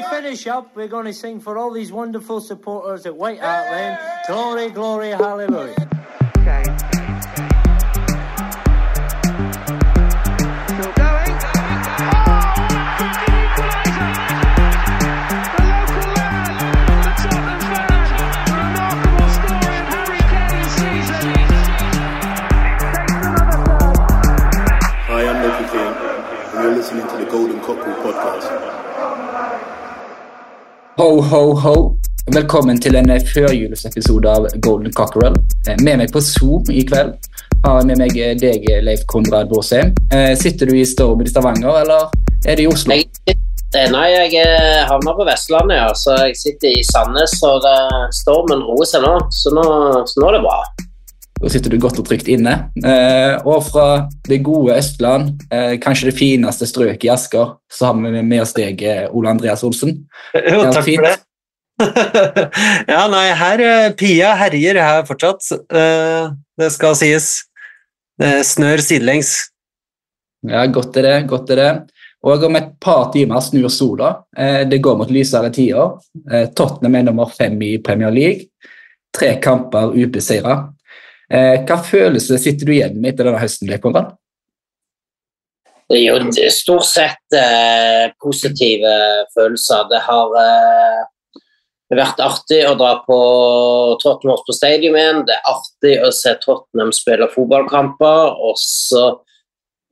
to finish up, we're going to sing for all these wonderful supporters at White Hart Lane. Glory, glory, hallelujah. Okay. Still going. Hi, I'm Loki King, you're listening to the Golden Cockerel podcast. Ho, ho, ho. Velkommen til en førjulesepisode av Golden Cockerel. Eh, Med meg på Zoom i kveld har jeg med meg deg, Leif Konrad Borsheim. Eh, Sitter du i Stormen i Stavanger, eller er det i Oslo? Jeg, nei, jeg havner på Vestlandet, ja. Så jeg sitter i Sandnes, og stormen roer seg nå. Så, nå. så nå er det bra. Da sitter du godt og trygt inne. Eh, og fra det gode Østland, eh, kanskje det fineste strøket i Asker, så har vi med oss deg, eh, Ole Andreas Olsen. Jo, takk for det. ja, nei, her Pia herjer her fortsatt. Eh, det skal sies. Det snør sidelengs. Ja, godt er det, godt er det. Og om et par timer snur sola. Eh, det går mot lysere tider. Eh, Tottenham er nummer fem i Premier League. Tre kamper ubeseira. Eh, hva følelse sitter du igjen med etter denne høsten? Konrad? Det er jo stort sett eh, positive følelser. Det har eh, vært artig å dra på Tottenham på Stadium igjen. Det er artig å se Tottenham spille fotballkamper. Og så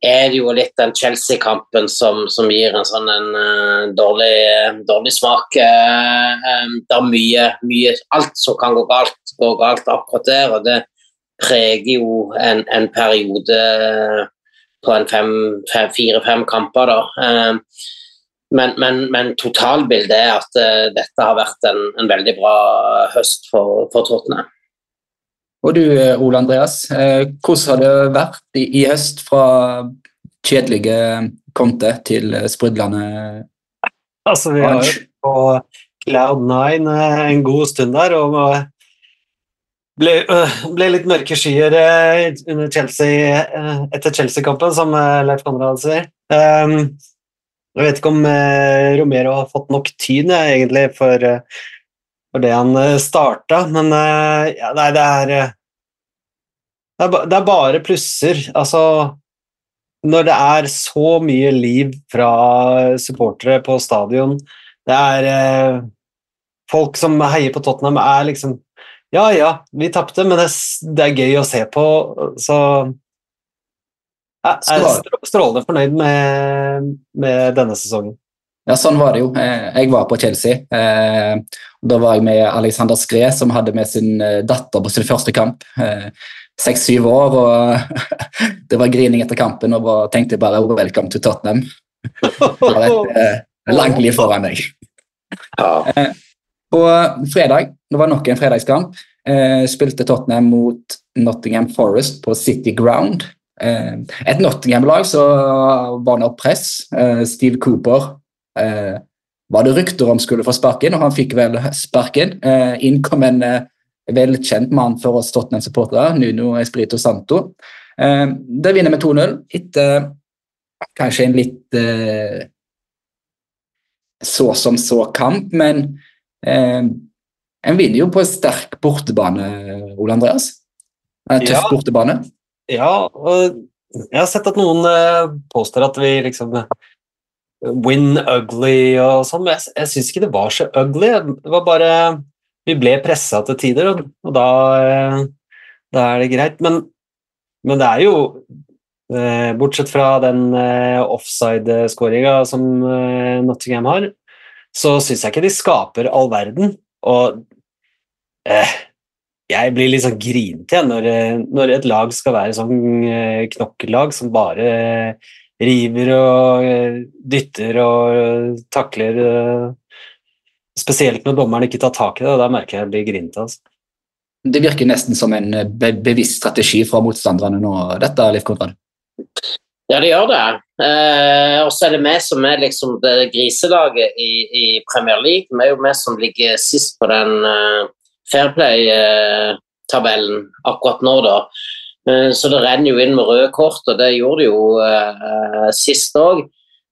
er det jo litt den Chelsea-kampen som, som gir en sånn en, uh, dårlig, dårlig smak. Uh, um, det er mye, mye Alt som kan gå galt, går galt akkurat der. og det preger jo en, en periode på en fem- fem- fire-fem kamper. Da. Eh, Men, men, men totalbildet er at eh, dette har vært en, en veldig bra høst for, for Tottenham. Og du, eh, Ole Andreas, eh, hvordan har det vært i, i høst fra kjedelige Conte til sprudlende Altså, vi har jo på Cloud Nine en god stund der, og ble, øh, ble litt mørke skyer eh, under Chelsea, eh, etter Chelsea-kampen, som Leif Konrad sier. Um, jeg vet ikke om Romero har fått nok tyn, jeg, egentlig, for, for det han starta, men ja, nei, det er det er, det er bare plusser. Altså Når det er så mye liv fra supportere på stadion, det er Folk som heier på Tottenham, er liksom Ja, ja, vi tapte, men det, er det er gøy å se på, så jeg er strålende fornøyd med, med denne sesongen. Ja, sånn var det jo. Eh, Jeg var på Chelsea. eh, og Da var jeg med Alexander Skre, som hadde med sin eh, datter på sin første kamp. eh, Seks-syv år, og det var grining etter kampen. Og bare tenkte bare 'welcome to Tottenham'. Det var et eh, langt liv foran deg. På fredag, det var nok en fredagskamp, eh, spilte Tottenham mot Nottingham Forest på City Ground. Eh, et Nottingham-lag som var under press. Eh, Steve Cooper eh, var det rykter om skulle få sparken, og han fikk vel sparken. Eh, inn kom en eh, velkjent mann for oss Tottenham-supportere, Nuno Espirito Santo. Eh, det vinner med 2-0 etter kanskje en litt så som så kamp, men en vinner jo på en sterk bortebane, Ole Andreas. En tøff Ja. bortebane. Ja, og jeg har sett at noen eh, påstår at vi liksom eh, win ugly og sånn, men jeg, jeg syns ikke det var så ugly. Det var bare Vi ble pressa til tider, og, og da, eh, da er det greit. Men, men det er jo eh, Bortsett fra den eh, offside-skåringa som eh, Nottingham har, så syns jeg ikke de skaper all verden. Og eh, jeg blir litt sånn grinete igjen når, eh, når et lag skal være sånn eh, knokkellag som bare eh, river og dytter og takler Spesielt når dommeren ikke tar tak i det, da merker jeg at jeg blir grinete. Altså. Det virker nesten som en be bevisst strategi fra motstanderne nå, dette, Liv Konrad. Ja, det gjør det. Eh, og så er det vi som er liksom det griselaget i, i Premier League. Vi er jo vi som ligger sist på den eh, Fairplay-tabellen akkurat nå, da. Eh, så det renner jo inn med røde kort, og det gjorde det jo eh, sist òg.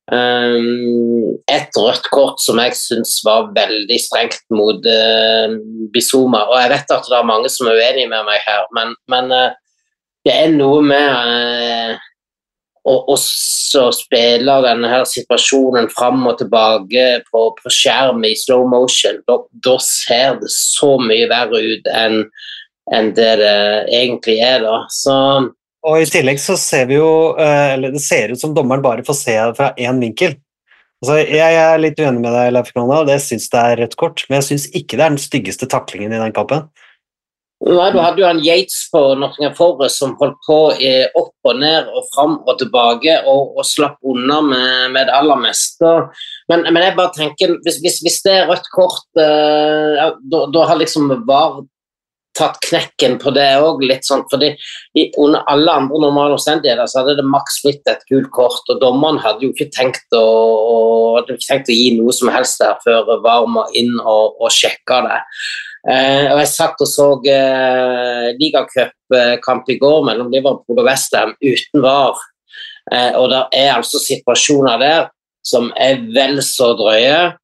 Um, et rødt kort som jeg syns var veldig strengt mot uh, Bizuma. Og jeg vet at det er mange som er uenige med meg her, men, men det er noe med å også spille denne her situasjonen fram og tilbake på, på skjerm i slow motion. Da, ser det så mye verre ut enn en det det egentlig er. da. Så og i tillegg så ser vi jo Eller det ser ut som dommeren bare får se fra én vinkel. Altså, jeg er litt uenig med deg, Leif Krona, og det syns det er rødt kort, men jeg syns ikke det er den styggeste taklingen i den kampen. Du hadde jo han Yates på Nottingham Forest som holdt på opp og ned og fram og tilbake og, og slapp unna med, med, det aller meste. Men, men jeg bare tenker, hvis, hvis, hvis det er rødt kort, eh, da har liksom VAR tatt knekken på det òg, litt sånn fordi under alle andre normale omstendigheter så hadde det maks blitt et gult kort, og dommeren hadde jo ikke tenkt å, å, ikke tenkt å gi noe som helst der før VAR må inn og, og sjekke det. Eh, og Jeg satt og så eh, ligacupkamp i går mellom Liverpool og Westham uten VAR, eh, og det er altså situasjoner der som er vel så drøye,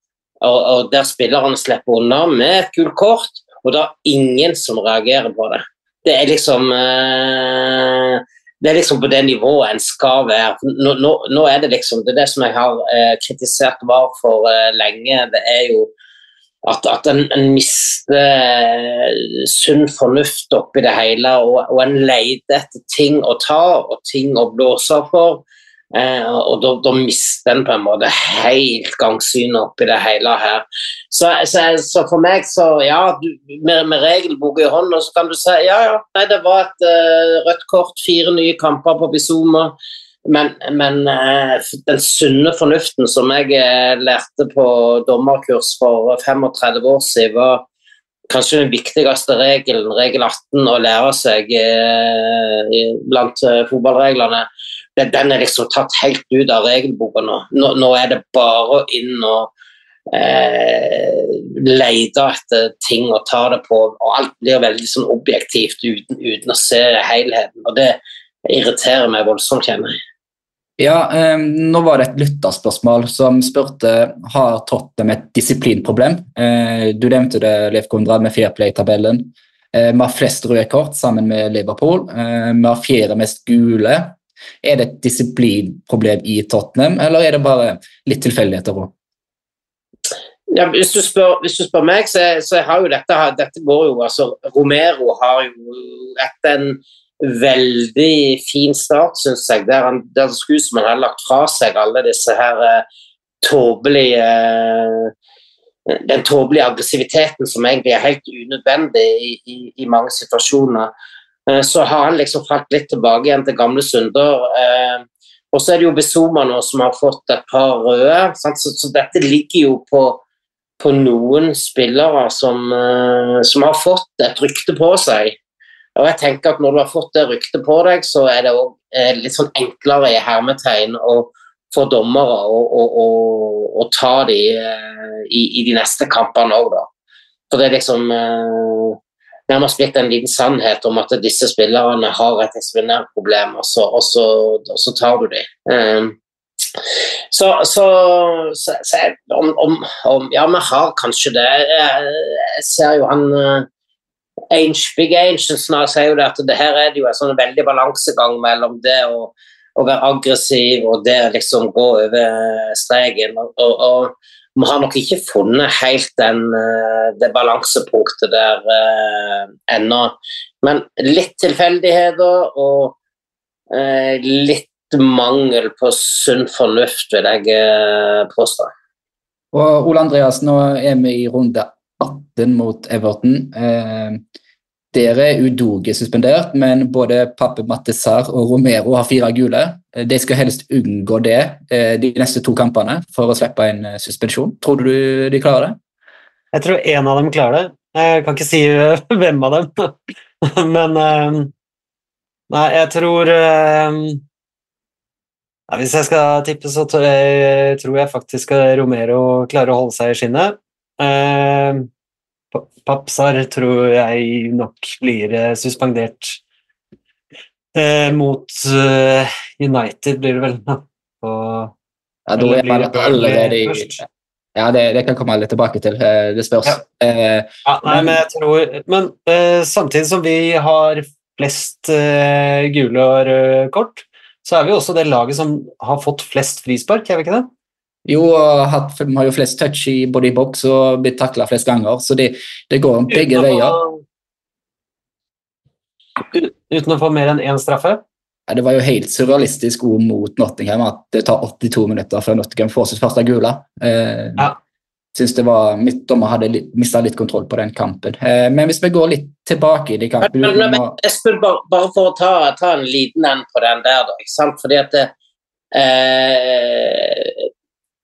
og, og der spillerne slipper unna med et gult kort og det er ingen som reagerer på det. Det er liksom eh, det er liksom på det nivået en skal være. Nå, nå, nå er det liksom Det er det som jeg har eh, kritisert VAR for eh, lenge. Det er jo at, at en, en, mister eh, sunn fornuft oppi det hele, og, og en leter etter ting å ta og ting å blåse for. Eh, og da, mister en på en måte helt gangsynet oppi det hele her. Så, så, så for meg, så ja, du, med, med regelbok i hånden, så kan du si ja, ja, nei, det var et uh, rødt kort, fire nye kamper på Bizuma. Men, men uh, den sunne fornuften som jeg uh, lærte på dommerkurs for 35 år siden, var kanskje den viktigste regelen, regel 18, å lære seg blant fotballreglene den er liksom tatt helt ut av regelboka nå. Nå, er det bare inn og eh, lete etter ting og ta det på, og alt blir veldig sånn objektivt uten, uten å se helheten. Og det irriterer meg voldsomt, kjenner jeg. Ja, eh, nå var det et lytterspørsmål som spurte har Tottenham et disiplinproblem. Eh, du nevnte det, Leif Konrad, med Fairplay-tabellen. Eh, vi har flest røde kort sammen med Liverpool. Eh, vi har fjerde mest gule. Er det et disiplinproblem i Tottenham, eller er det bare litt tilfeldigheter òg? Ja, hvis, du spør, hvis du spør meg, så, så, har jo dette, dette går jo altså Romero har jo etter en veldig fin start, syns jeg. Der han, der skulle som han har lagt fra seg alle disse her uh, tåpelige uh, Den tåpelige aggressiviteten som egentlig er helt unødvendig i, i, i mange situasjoner. Eh, så har han liksom falt litt tilbake igjen til gamle synder. Eh, og så er det jo Bizuma nå som har fått et par røde. Så, så, dette ligger jo på, på noen spillere som, eh, som, har fått et rykte på seg. Og jeg tenker at Når du har fått det ryktet på deg, så er det òg litt sånn enklere i hermetegn å få dommere å ta de i, i, de neste kampene òg, da. For det er liksom nærmest blitt en liten sannhet om at disse spillerne har et disiplinærproblem, og, og, og, så tar du dem. Um, så, så, så, så om, om, om, Ja, vi har kanskje det. Jeg, jeg ser jo han Big Ainge sier jo det at det her er det jo en sånn veldig balansegang mellom det å, å være aggressiv og det liksom gå over streken. og, og vi har nok ikke funnet helt den, eh, det balansepunktet der eh, ennå. Men litt tilfeldigheter og eh, litt mangel på sunn fornuft, vil jeg eh, påstå. Og Ole Andreas, nå er vi i runde 18 mot Everton. Eh, der er Udoge suspendert, men både Pappe Mattesar og Romero har fire gule. De skal helst unngå det eh, de neste to kampene for å slippe en eh, suspensjon. Tror du de klarer det? Jeg tror én av dem klarer det. Jeg kan ikke si eh, hvem av dem, men Nei, jeg tror ja, Hvis jeg skal tippe, så tror jeg, tror jeg faktisk Romero klarer å holde seg i skinnet. Papsar tror jeg nok blir eh, suspendert. Eh, mot uh, United blir det vel, på Ja, da er man allerede i? Ja, det, det kan komme litt tilbake til. eh, Det spørs. Ja. Eh, Ja, nei, men jeg tror Men eh, samtidig som vi har flest eh, gule og røde kort, så er vi også det laget som har fått flest frispark, er vi ikke det? Jo, hatt, vi har jo flest touch i både i boks og blitt takla flest ganger, så det, det går begge Uten veier. Uten å få mer enn én straffe? Ja, det var jo helt surrealistisk god mot Nottingham at det tar 82 minutter før Nottingham får sitt første gule. Eh, Ja. Synes det var, Mitt dommer hadde litt, mista litt kontroll på den kampen. Eh, men hvis vi går litt tilbake i de Men, kampene men, men Espen, bare, bare for å ta, ta en liten en på den der, da. Fordi at det, eh,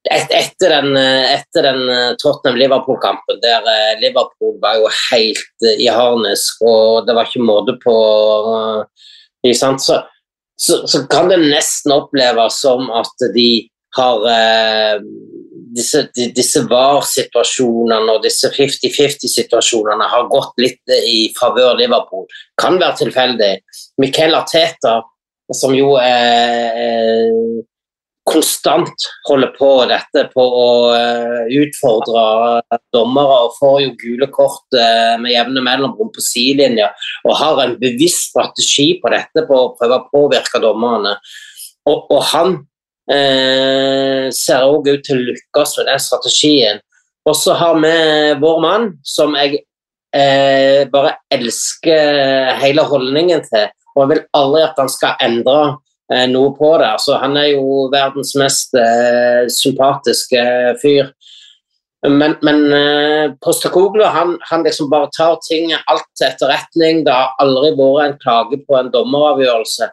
et, etter den, eh, etter den eh, Tottenham-Liverpool-kampen, der eh, Liverpool var jo helt i harnes og det var ikke måte på? Så, så, så kan det nesten oppleves som at de har disse, disse VAR-situasjonene og disse 50-50-situasjonene har gått litt i favør Liverpool. Kan være tilfeldig. Miquel Arteta, som jo eh, konstant holder på dette på å eh, utfordre dommere og får jo gule kort eh, med jevne mellomrom på sidelinja og har en bevisst strategi på dette på å prøve å påvirke dommerne. Og, og han eh, ser òg ut til å lykkes med den strategien. Og så har vi vår mann, som jeg eh, bare elsker hele holdningen til. Og jeg vil aldri at han skal endre eh, noe på det. Altså, han er jo verdens mest eh, sympatiske fyr. Men, men eh, Postakoglu han, han liksom bare tar ting alt til etterretning. Det har aldri vært en klage på en dommeravgjørelse.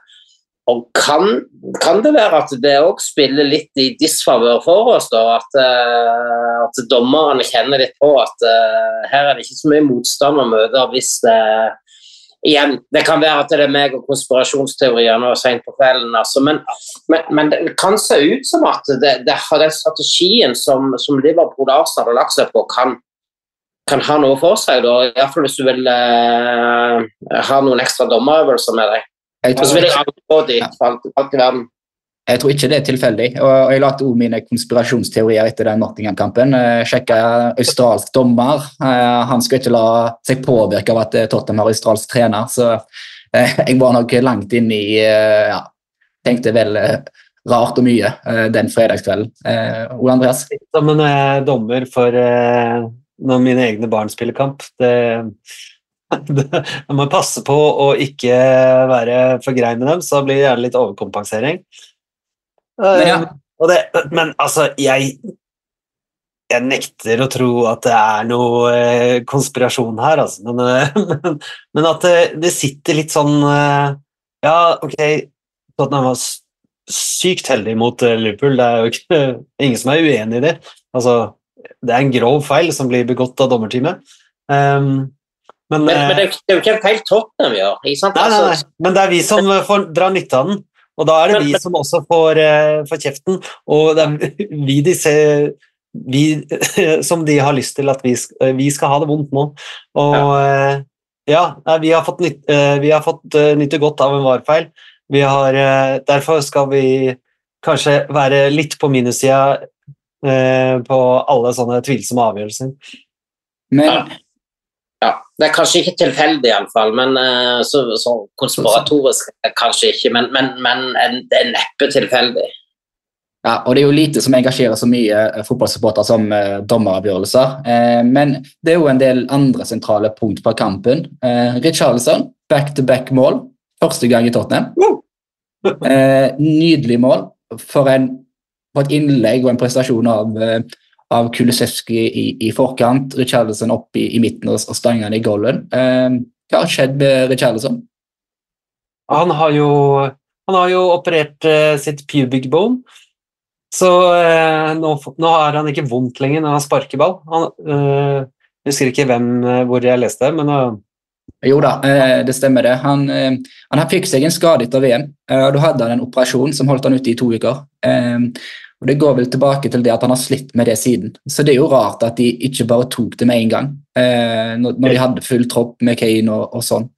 Og kan, kan det være at det òg spiller litt i disfavør for oss, da? At, eh, at dommerne kjenner litt på at eh, her er det ikke så mye motstand å møte hvis det Igjen, det kan være at det er meg og konspirasjonsteorier nå seint på kvelden, altså, men, men, men det kan se ut som at det, det den strategien som, som Liverpool Arsenal har lagt seg på, kan, kan ha noe for seg. da, Iallfall hvis du vil eh, ha noen ekstra dommerøvelser med deg. Og så vil jeg gå dit for alt i verden. Jeg tror ikke det er tilfeldig. Og jeg la også mine konspirasjonsteorier etter den Nottingham-kampen. Eh, Sjekka australsk dommer. Eh, Han skal ikke la seg påvirke av at eh, Tottenham har australsk trener, så jeg var nok langt inn i ja, Tenkte vel rart og mye den fredagskvelden. Ole Andreas? Som jeg er dommer for når mine egne barn spiller kamp. Det, jeg må passe på å ikke være for grei med dem, så blir det gjerne litt overkompensering. Men ja. Eh, og det, men altså, jeg jeg nekter å tro at det er noe eh, konspirasjon her, altså. Men, eh, men, men at det, det sitter litt sånn eh, Ja, ok, Tottenham var sykt heldig mot Liverpool. Det er jo ikke, ingen som er uenig i det. Altså, det er en grov feil som blir begått av dommerteamet. Um, men, Men, men det er jo ikke- feil Tottenham gjør. Ja. Nei, nei, nei. Altså, Men det er vi som får dra nytte av den. Og da er det Men- vi som også får, eh, får kjeften. Og det er vi de ser vi, Som de har lyst til at vi, eh, vi skal ha det vondt nå. Og eh, ja, vi har fått, nytt, vi har fått nyte godt av en varfeil. Vi har, derfor skal vi kanskje være litt på minussida eh, på alle sånne tvilsomme avgjørelser. Men ja, Det er kanskje ikke tilfeldig, iallfall, men eh, så, så konspiratorisk kanskje ikke. Men, men, men det er neppe tilfeldig. Ja, og Det er jo lite som engasjerer så mye fotballsupporter fotballsupportere som eh, dommeravgjørelser. Eh, men det er jo en del andre sentrale punkt på kampen. Eh, Richarlison, back-to-back-mål. Første gang i Tottenham. Eh, nydelig mål for, en, på et innlegg og en prestasjon av, eh, av Kulisevskij i, i forkant. Richarlison opp i, i midten og, og i golden. Eh, hva har skjedd med Richarlison? Han har jo, han har jo operert eh, sitt pubic bone, så eh, nå, nå har han ikke vondt lenger når han sparker ball. Han, eh, jeg husker ikke hvem, eh, hvor jeg leste men eh, Jo da, det stemmer det. Han, han har fikk seg en skade etter VM. og Da hadde han en operasjon som holdt han ute i to uker. Eh, og Det går vel tilbake til det at han har slitt med det siden. Så det er jo rart at de ikke bare tok det med en gang, eh, når, når de hadde full tropp med Kane og, og sånn.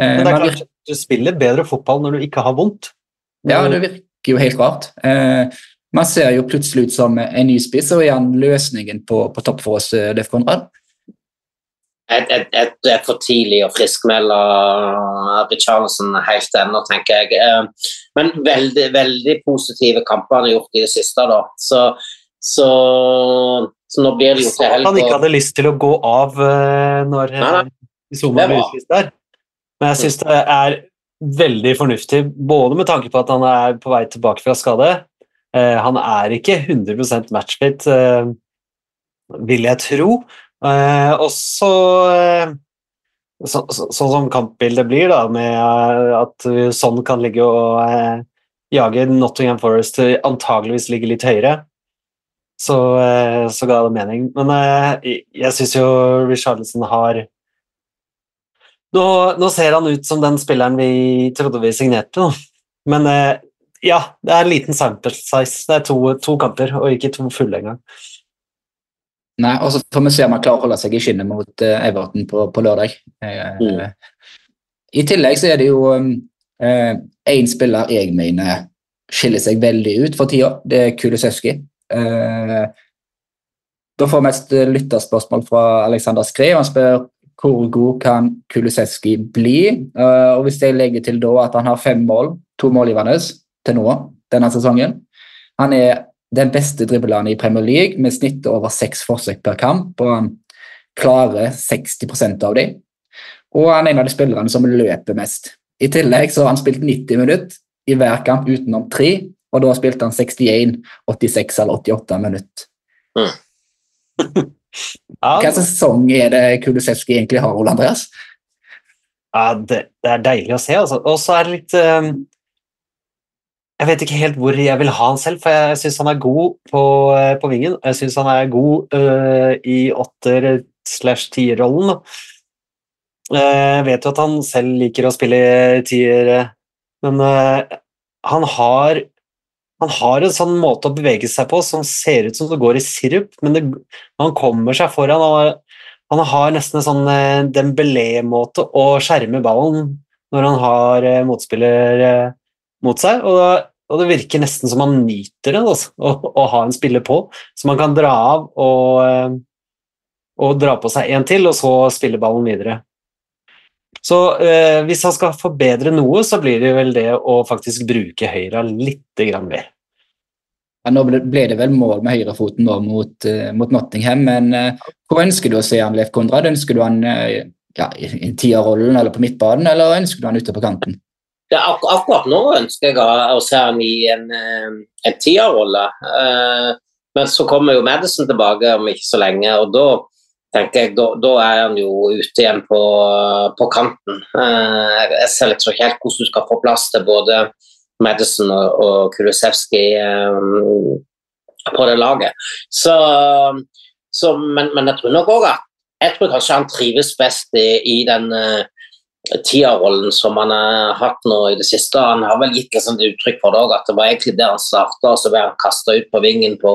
Eh, men det er klart, klart, du spiller bedre fotball når du ikke har vondt. Ja, det virker jo helt rart. Eh, Man ser jo plutselig ut som en ny spiss, og er han løsningen på, på topp for oss, eh, Leif Konrad? Det er for tidlig å friskmelde Richarlison helt ennå, tenker jeg. Eh, men veldig, veldig positive kamper han har gjort i det siste. da. Så, så, så nå blir det jo til helg. Han ikke hadde lyst til å gå av uh, når Zuma ble utvist der. Men jeg syns det er veldig fornuftig, både med tanke på at han er på vei tilbake fra skade. Uh, han er ikke 100 matchfit, vil jeg tro. Eh, og så eh, Sånn så, så, som kampbildet blir, da, med eh, at sånn kan ligge og eh, jage Nottingham Forest antageligvis ligge litt høyere, så, eh, så ga det mening. Men eh, jeg syns jo Richarlison har nå, nå, ser han ut som den spilleren vi trodde vi signerte, nå. men ja, det er en liten sample size. Det er to, to kamper, og ikke to fulle engang. Nei, og så får vi se om han klarer å holde seg i skinnet mot uh, Everton på, på lørdag. Uh, mm. I tillegg så er det jo én um, uh, spiller jeg mener skiller seg veldig ut for tida. Det er Kulisevskij. da får vi et lytterspørsmål fra Alexander Skred. Han spør hvor god kan Kulisevskij bli? og Hvis jeg legger til da at han har fem mål, to målgivende til nå denne sesongen Han er den beste dribleren i Premier League med snittet over seks forsøk per kamp. og Han klarer 60% av dem. Og han er en av de spillerne som løper mest. I tillegg så har han spilt 90 minutter i hver kamp utenom tre, og da spilte han 61, 86 eller 88 minutter. Mm. Hva sesong er det Kulisevskij egentlig har, Ole Andreas? Ja, det, det, er deilig å se. Altså. Og så er det litt um jeg vet ikke helt hvor jeg vil ha han selv, for jeg syns han er god på, eh, på vingen. Jeg syns han er god uh, i åtter- slash tierrollen. Uh, jeg vet jo at han selv liker å spille tier, men uh, han har han har en sånn måte å bevege seg på som ser ut som det går i sirup, men det, han kommer seg foran. og han har nesten en sånn Dembélé-måte å skjerme ballen når han har motspiller mot seg. Og, og, det virker nesten som han nyter det, altså, å, å, ha en spiller på, så man kan dra av og, eh, og dra på seg en til, og så spille ballen videre. Så eh, hvis han skal forbedre noe, så blir det vel det å faktisk bruke høyra litt mer. Ja, nå ble det vel mål med høyrefoten nå mot, uh, mot Nottingham, men uh, hvor ønsker du å se han Leif Konrad? Ønsker du han uh, ja, i tierrollen eller på midtbanen, eller ønsker du han ute på kanten? Ja, ak akkurat nå ønsker jeg å se ham i en, eh, en tierrolle. Uh, men så kommer jo Madison tilbake om ikke så lenge, og da tenker jeg, da, da er han jo ute igjen på, på kanten. Uh, jeg ser liksom ikke helt hvordan du skal få plass til både Madison og, og Kulisevskij um, på det laget. Så, så men, men, jeg tror nok òg at jeg tror kanskje han trives best i, i den uh, tierrollen som han har hatt nå i det siste. Han har vel gitt liksom uttrykk for det òg, at det var egentlig der han starta, og så ble han kasta ut på vingen på,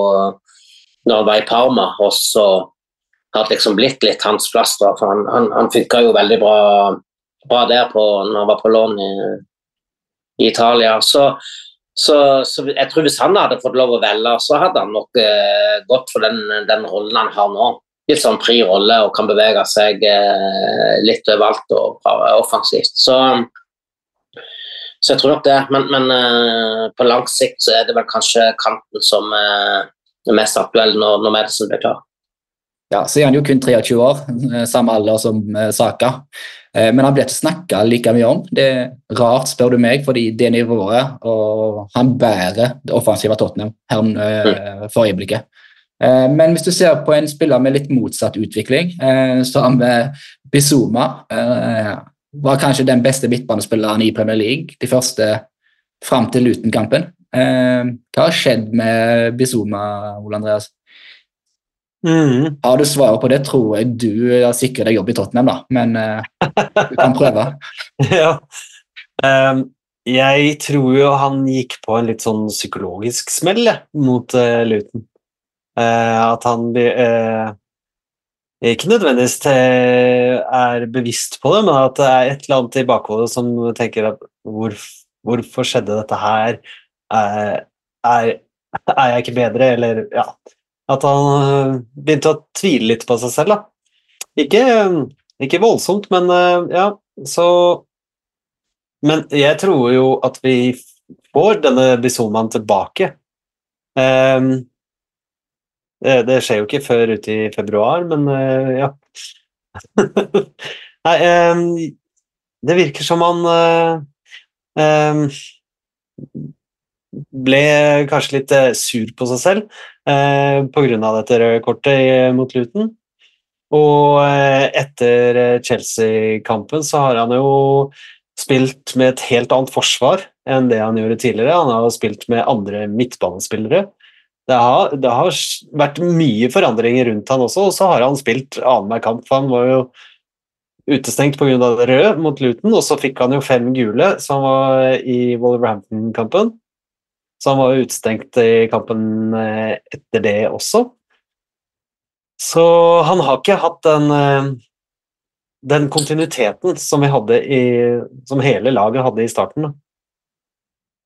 når han var i Parma. Og så har det liksom blitt litt hans plass. Da, for Han, han, han funka jo veldig bra, bra, der på, når han var på lån i, i Italia. Så, så, så, jeg tror hvis han hadde fått lov å velge, så hadde han nok eh, gått for den, den rollen han har nå litt sånn fri rolle og kan bevege seg eh, litt overalt og offensivt. Så, så, jeg tror nok det. Men, men eh, på lang sikt så er det vel kanskje kanten som eh, er mest aktuell når, når Madison blir klar. Ja, så er han jo kun 23 år, samme alder som Saka. Men han blir ikke snakka like mye om. Det er rart, spør du meg, fordi det nivået og Han bærer det offensive Tottenham her mm. for øyeblikket. Eh, men hvis du ser på en spiller med litt motsatt utvikling, eh, så har vi Bizuma. Eh, var kanskje den beste midtbanespilleren i Premier League de første fram til Luton-kampen. Hva har skjedd med Bizuma, Ole Andreas? Mm. Har du svaret på det, tror jeg du har sikret deg jobb i Tottenham, da. Men du kan prøve. ja. Um, jeg tror jo han gikk på en litt sånn psykologisk smell mot uh, Luton. Eh, at han eh, ikke nødvendigvis er bevisst på det, men at det er et eller annet i bakhodet som tenker at hvor, hvorfor skjedde dette her? Er, er, er jeg ikke bedre, eller ja At han eh, begynte å tvile litt på seg selv, da. Ikke, ikke voldsomt, men eh, ja, så Men jeg tror jo at vi får denne Bisomaen tilbake. Um, det, det skjer jo ikke før ute i februar, men uh, ja. Nei, um, det virker som han uh, um, ble kanskje litt uh, sur på seg selv uh, pga. dette røde kortet mot Luton. Og uh, etter Chelsea-kampen så har han jo spilt med et helt annet forsvar enn det han gjorde tidligere. Han har spilt med andre midtbanespillere. Det har, det har vært mye forandringer rundt han også, og så har han spilt annenhver kamp. for Han var jo utestengt pga. det røde mot Luton, og så fikk han jo fem gule som var i Wolverhampton-kampen. Så han var jo utestengt i kampen eh, etter det også. Så han har ikke hatt den, eh, den kontinuiteten som, i, som hele laget hadde i starten.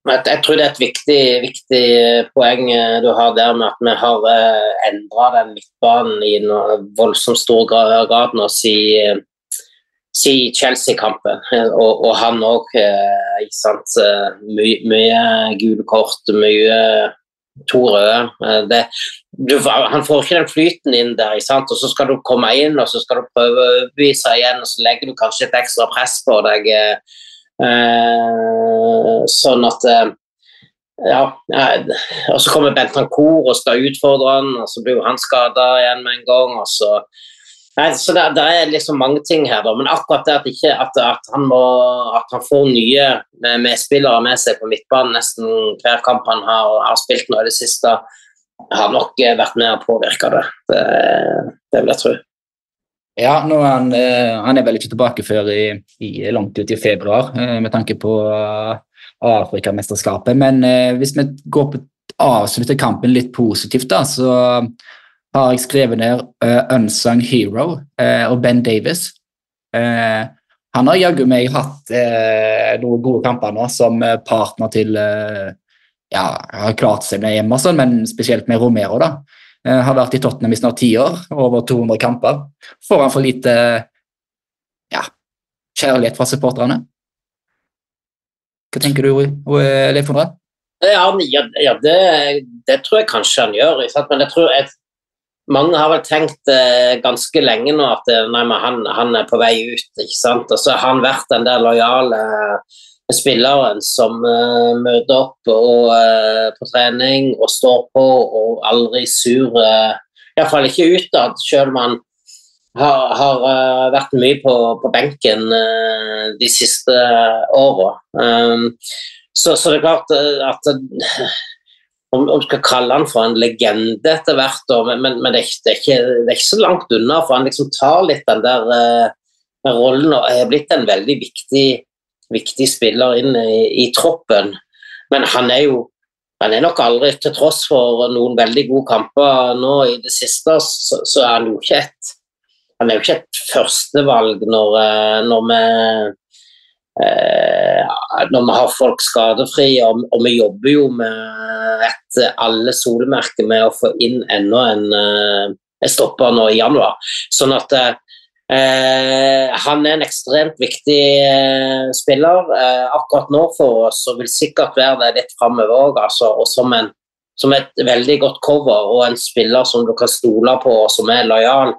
Jeg tror det er et viktig, viktig, poeng eh, du har der med at vi har endra den midtbanen i voldsomt stor grad nå siden si Chelsea-kampen. Og, og, han òg, eh. Mye, mye gule kort, mye to røde. Eh, det, du, han får ikke den flyten inn der, og så skal du komme inn og så skal du prøve å overbevise igjen, og så legger du kanskje et ekstra press på deg. Eh, sånn at eh, ja, og så kommer Bentancour og skal utfordre han, og så blir han skada igjen med en gang. og så Nei, så det, det, er liksom mange ting her, da. Men akkurat det at, ikke, at, at, han, må, at han, får nye medspillere med seg på midtbanen nesten hver kamp han har, har spilt nå i det siste, har nok vært med og påvirka det. det. Det vil jeg tro. Ja, nå er han, eh, han er vel ikke tilbake før i, i, langt ut i februar, eh, med tanke på uh, Afrikamesterskapet. Men hvis vi går på avslutter kampen litt positivt, da, så har jeg skrevet ned uh, Unsung Hero uh, og Ben Davis. Uh, han har jaggu meg hatt noen gode kamper nå som partner til Ja, har klart seg med Emerson, men spesielt med Romero. da. Har vært i Tottenham i snart ti år, over 200 kamper. Får han for lite ja, kjærlighet fra supporterne? Hva tenker du, Leif Fondre? Ja, ja det, det, tror jeg kanskje han gjør. Men jeg tror jeg, mange har vel tenkt eh, ganske lenge nå at eh, nei, han, han, er på vei ut. ikke sant? Og så har han vært den der lojale eh, spilleren som uh, møter opp og, uh, på trening og står på og aldri sur. Uh, Iallfall ikke utad, selv om han har, har uh, vært mye på, på benken de siste åra. Um, så, så, det er klart at om, vi skal kalle han for en legende etter hvert, men, men, men det, er, det, er ikke, det, er ikke, så langt unna. For han liksom tar litt den der rollen og er blitt en veldig viktig, viktig spiller inn i, i, troppen. Men han er jo han er nok aldri, til tross for noen veldig gode kamper nå i det siste, så, så er han jo ikke et han er jo ikke et førstevalg når, eh, når vi Eh, når vi har folk skadefri, og, vi jobber jo med et alle solemerker med å få inn enda en, en eh, stopper nå i januar. Sånn at eh, han er en ekstremt viktig eh, spiller eh, akkurat nå for oss, og vil sikkert være det litt framover òg. Altså, og som, en, som et veldig godt cover og en spiller som du kan stole på og som er lojal.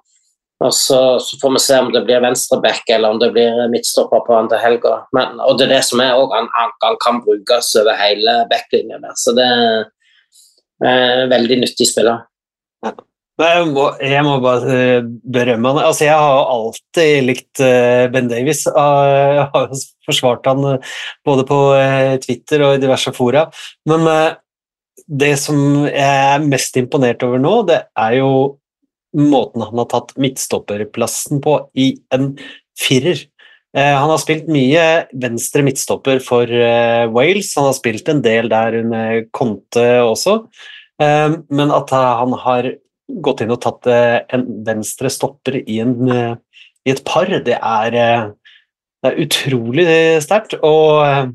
Og så, så, får vi se om det blir venstreback eller om det blir midtstopper på han til helga. Men, og det er det som er òg, han, han, kan brukes over hele backlinja der. Så det er en veldig nyttig spiller. Jeg må, jeg må, bare eh, berømme han. Altså, jeg har alltid likt eh, Ben Davies. Jeg har forsvart han eh, både på Twitter og i diverse fora. Men det som jeg er mest imponert over nå, det er jo måten han har tatt midtstopperplassen på i en firer. Han har spilt mye venstre midtstopper for Wales, han har spilt en del der under Conte også, men at han har gått inn og tatt en venstre stopper i, en, i et par, det er, det er utrolig sterkt. Og,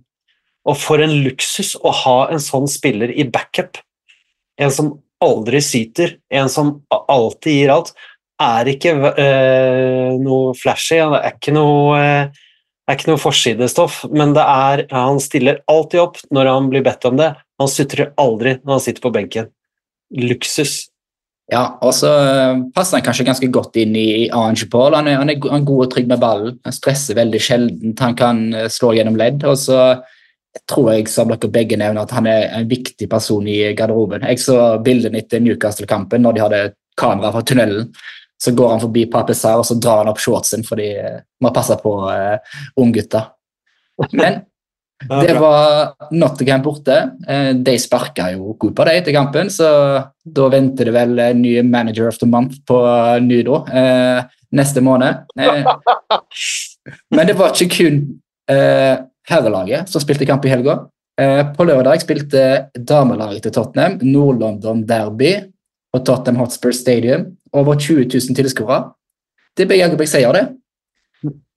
og for en luksus å ha en sånn spiller i backup en som aldri syter, en som alltid gir alt, er ikke eh, noe flashy. det er ikke noe, eh, er ikke noe forsidestoff, men det er, han stiller alltid opp når han blir bedt om det. Han sutrer aldri når han sitter på benken. Luksus. Ja, og så eh, passer han kanskje ganske godt inn i Ange Paul. Han er, han er god og trygg med ballen. Han stresser veldig sjeldent. Han kan eh, slå gjennom ledd. Og så tror jeg, som dere begge nevner, at han er en viktig person i garderoben. Jeg så bildene etter Newcastle-kampen når de hadde kamera fra tunnelen. Så går han forbi Papesar og så drar han opp shortsen fordi man passer på uh, unggutter. Men det var Nottingham borte. Eh, De sparka jo på det etter kampen, så da venter det vel en ny manager of the month på Nudo eh, neste måned. Eh, men det var ikke kun herrelaget som spilte kamp i helga. På lørdag spilte damelaget til Tottenham Nord-London Derby på Tottenham Hotspur Stadium. Over 20 000 tilskuere. Det ble jaggu meg seier, det.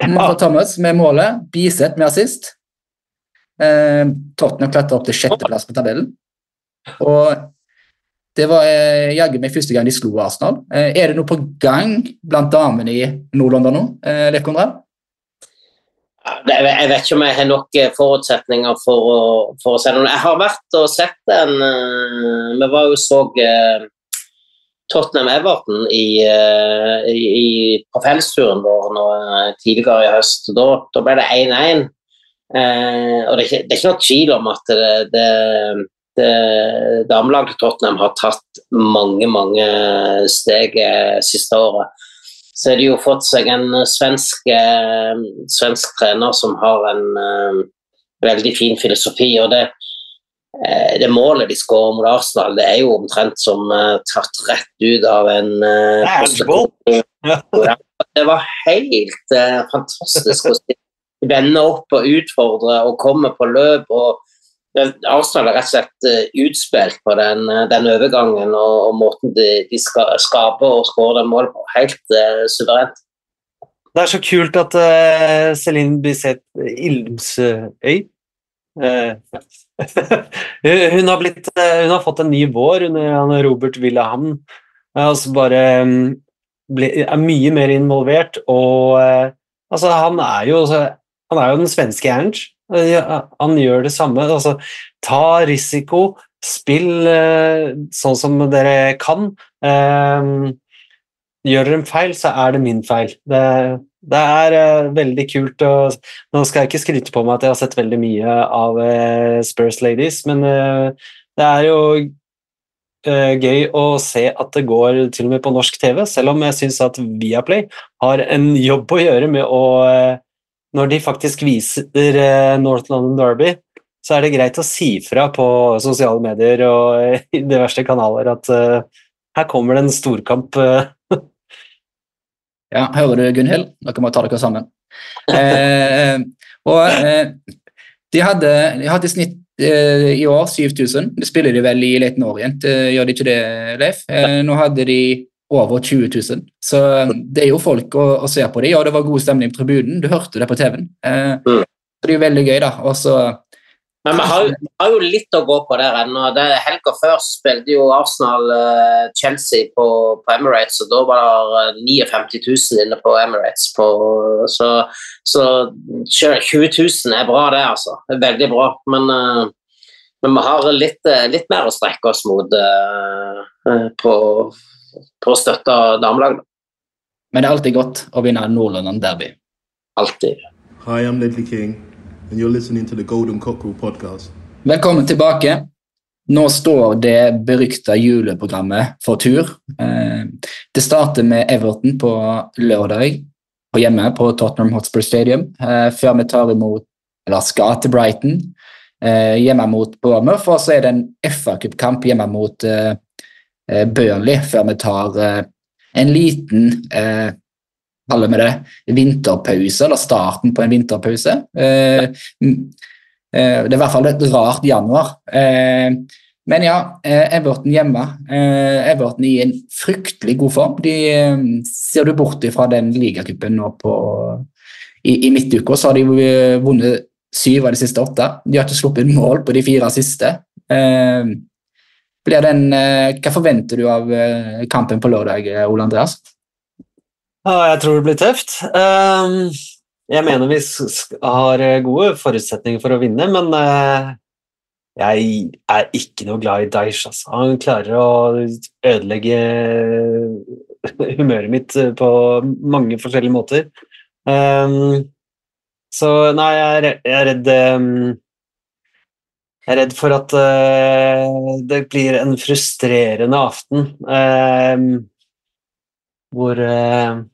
Martha Thomas med målet, Biseth med assist. Eh, Tottenham klatra opp til sjetteplass på tabellen. Og det var eh, jaggu meg første gang de slo Arsenal. Eh, er det noe på gang blant damene i Nord-London nå, eh, Leif Konrad? Jeg vet ikke om jeg har nok eh, forutsetninger for å, for å se noe. Jeg har vært og sett den eh, Vi var jo så eh, Tottenham-Everton i, i, på fellesturen vår tidligere i høst. Da, da ble det 1-1. Eh, og det er, ikke, det er ikke noe tvil om at det, det, det damelaget Tottenham har tatt mange, mange steg eh, siste året. Så har de jo fått seg en svensk, eh, svensk trener som har en eh, veldig fin filosofi. og det eh, det målet de skårer mot Arsenal, det er jo omtrent som eh, tatt rett ut av en Det var helt fantastisk å se. Vende opp og utfordre og komme på løp. og Arsenal er rett og slett eh, utspilt på den, eh, den overgangen og, og måten de, de ska, skaper og skårer målet på. Helt uh, suverent. Det er så kult at uh, Celine Bisset Ilmsøy uh, hun, har blitt, hun har fått en ny vår under Robert Wilhelm. Altså bare um, ble, er mye mer involvert. Og altså, han er jo han er jo den svenske Ernst. Han gjør det samme. Altså, ta risiko, spill eh, sånn som dere kan. Eh, gjør dere en feil, så er det min feil. Det, det er eh, veldig kult. Og, nå skal jeg ikke skryte på meg at jeg har sett veldig mye av eh, Spurs Ladies, men det er jo gøy å se at det går til og med på norsk TV, selv om jeg syns at Viaplay har en jobb å gjøre med å Når de faktisk viser eh, North London Derby, så er det greit å si fra på sosiale medier og i i diverse kanaler at uh, her kommer det en storkamp. eh, Ja, hører du, Gunhild? Dere må ta dere sammen. Eh, og eh, de, hadde, de hadde i snitt eh, i år 7000. Det spiller de vel i Leighton Orient, eh, gjør de ikke det, Leif? Eh, nå hadde de over 20 000. Så eh, det er jo folk å, å se på det, og det var god stemning på tribunen. Du hørte det på TV-en. Eh, Mm. så det er jo veldig gøy, da. Også, Men vi har, vi har jo litt å gå på der ennå. Helga før så spilte jo Arsenal-Chelsea på, på Emirates, og da var det 59 000 inne på Emirates. På, så, så 20 000 er bra, det, altså. Det er veldig bra. Men, uh, men vi har litt, eh, litt mer å strekke oss mot eh, eh, på, på å støtte damelaget. Men det er alltid godt å vinne Nord-London Derby. Alltid. Hi, I'm Ledley King, and you're listening to the Golden Cockerel podcast. Velkommen tilbake. Nå står det berykta juleprogrammet for tur. Eh, Det starter med Everton på lørdag på hjemme på Tottenham Hotspur Stadium, eh, før vi tar imot, eller skal til Brighton, eh, hjemme mot Bournemouth, og så er det en FA-cupkamp hjemme mot Burnley, før vi tar eh, en liten eh, kaller vi det vinterpause, eller starten på en vinterpause. Eh, eh, det er i hvert fall et rart januar. Eh, men ja, eh, Everton hjemme. Eh, Everton i en fryktelig god form. De eh, Ser du bort fra den ligacupen nå på i, I midtuka, så har de eh, vunnet syv av de siste åtte. De har ikke sluppet mål på de fire siste. Eh, den, eh, hva forventer du av eh, kampen på lørdag, eh, Ole Andreas? Jeg tror det blir tøft. Ehm, jeg mener vi har gode forutsetninger for å vinne, men jeg er ikke noe glad i Daish. Altså. Han klarer å ødelegge humøret mitt på mange forskjellige måter. Ehm, så nei, jeg er redd ehm, Jeg er redd for at uh, det blir en frustrerende aften. uh, hvor uh,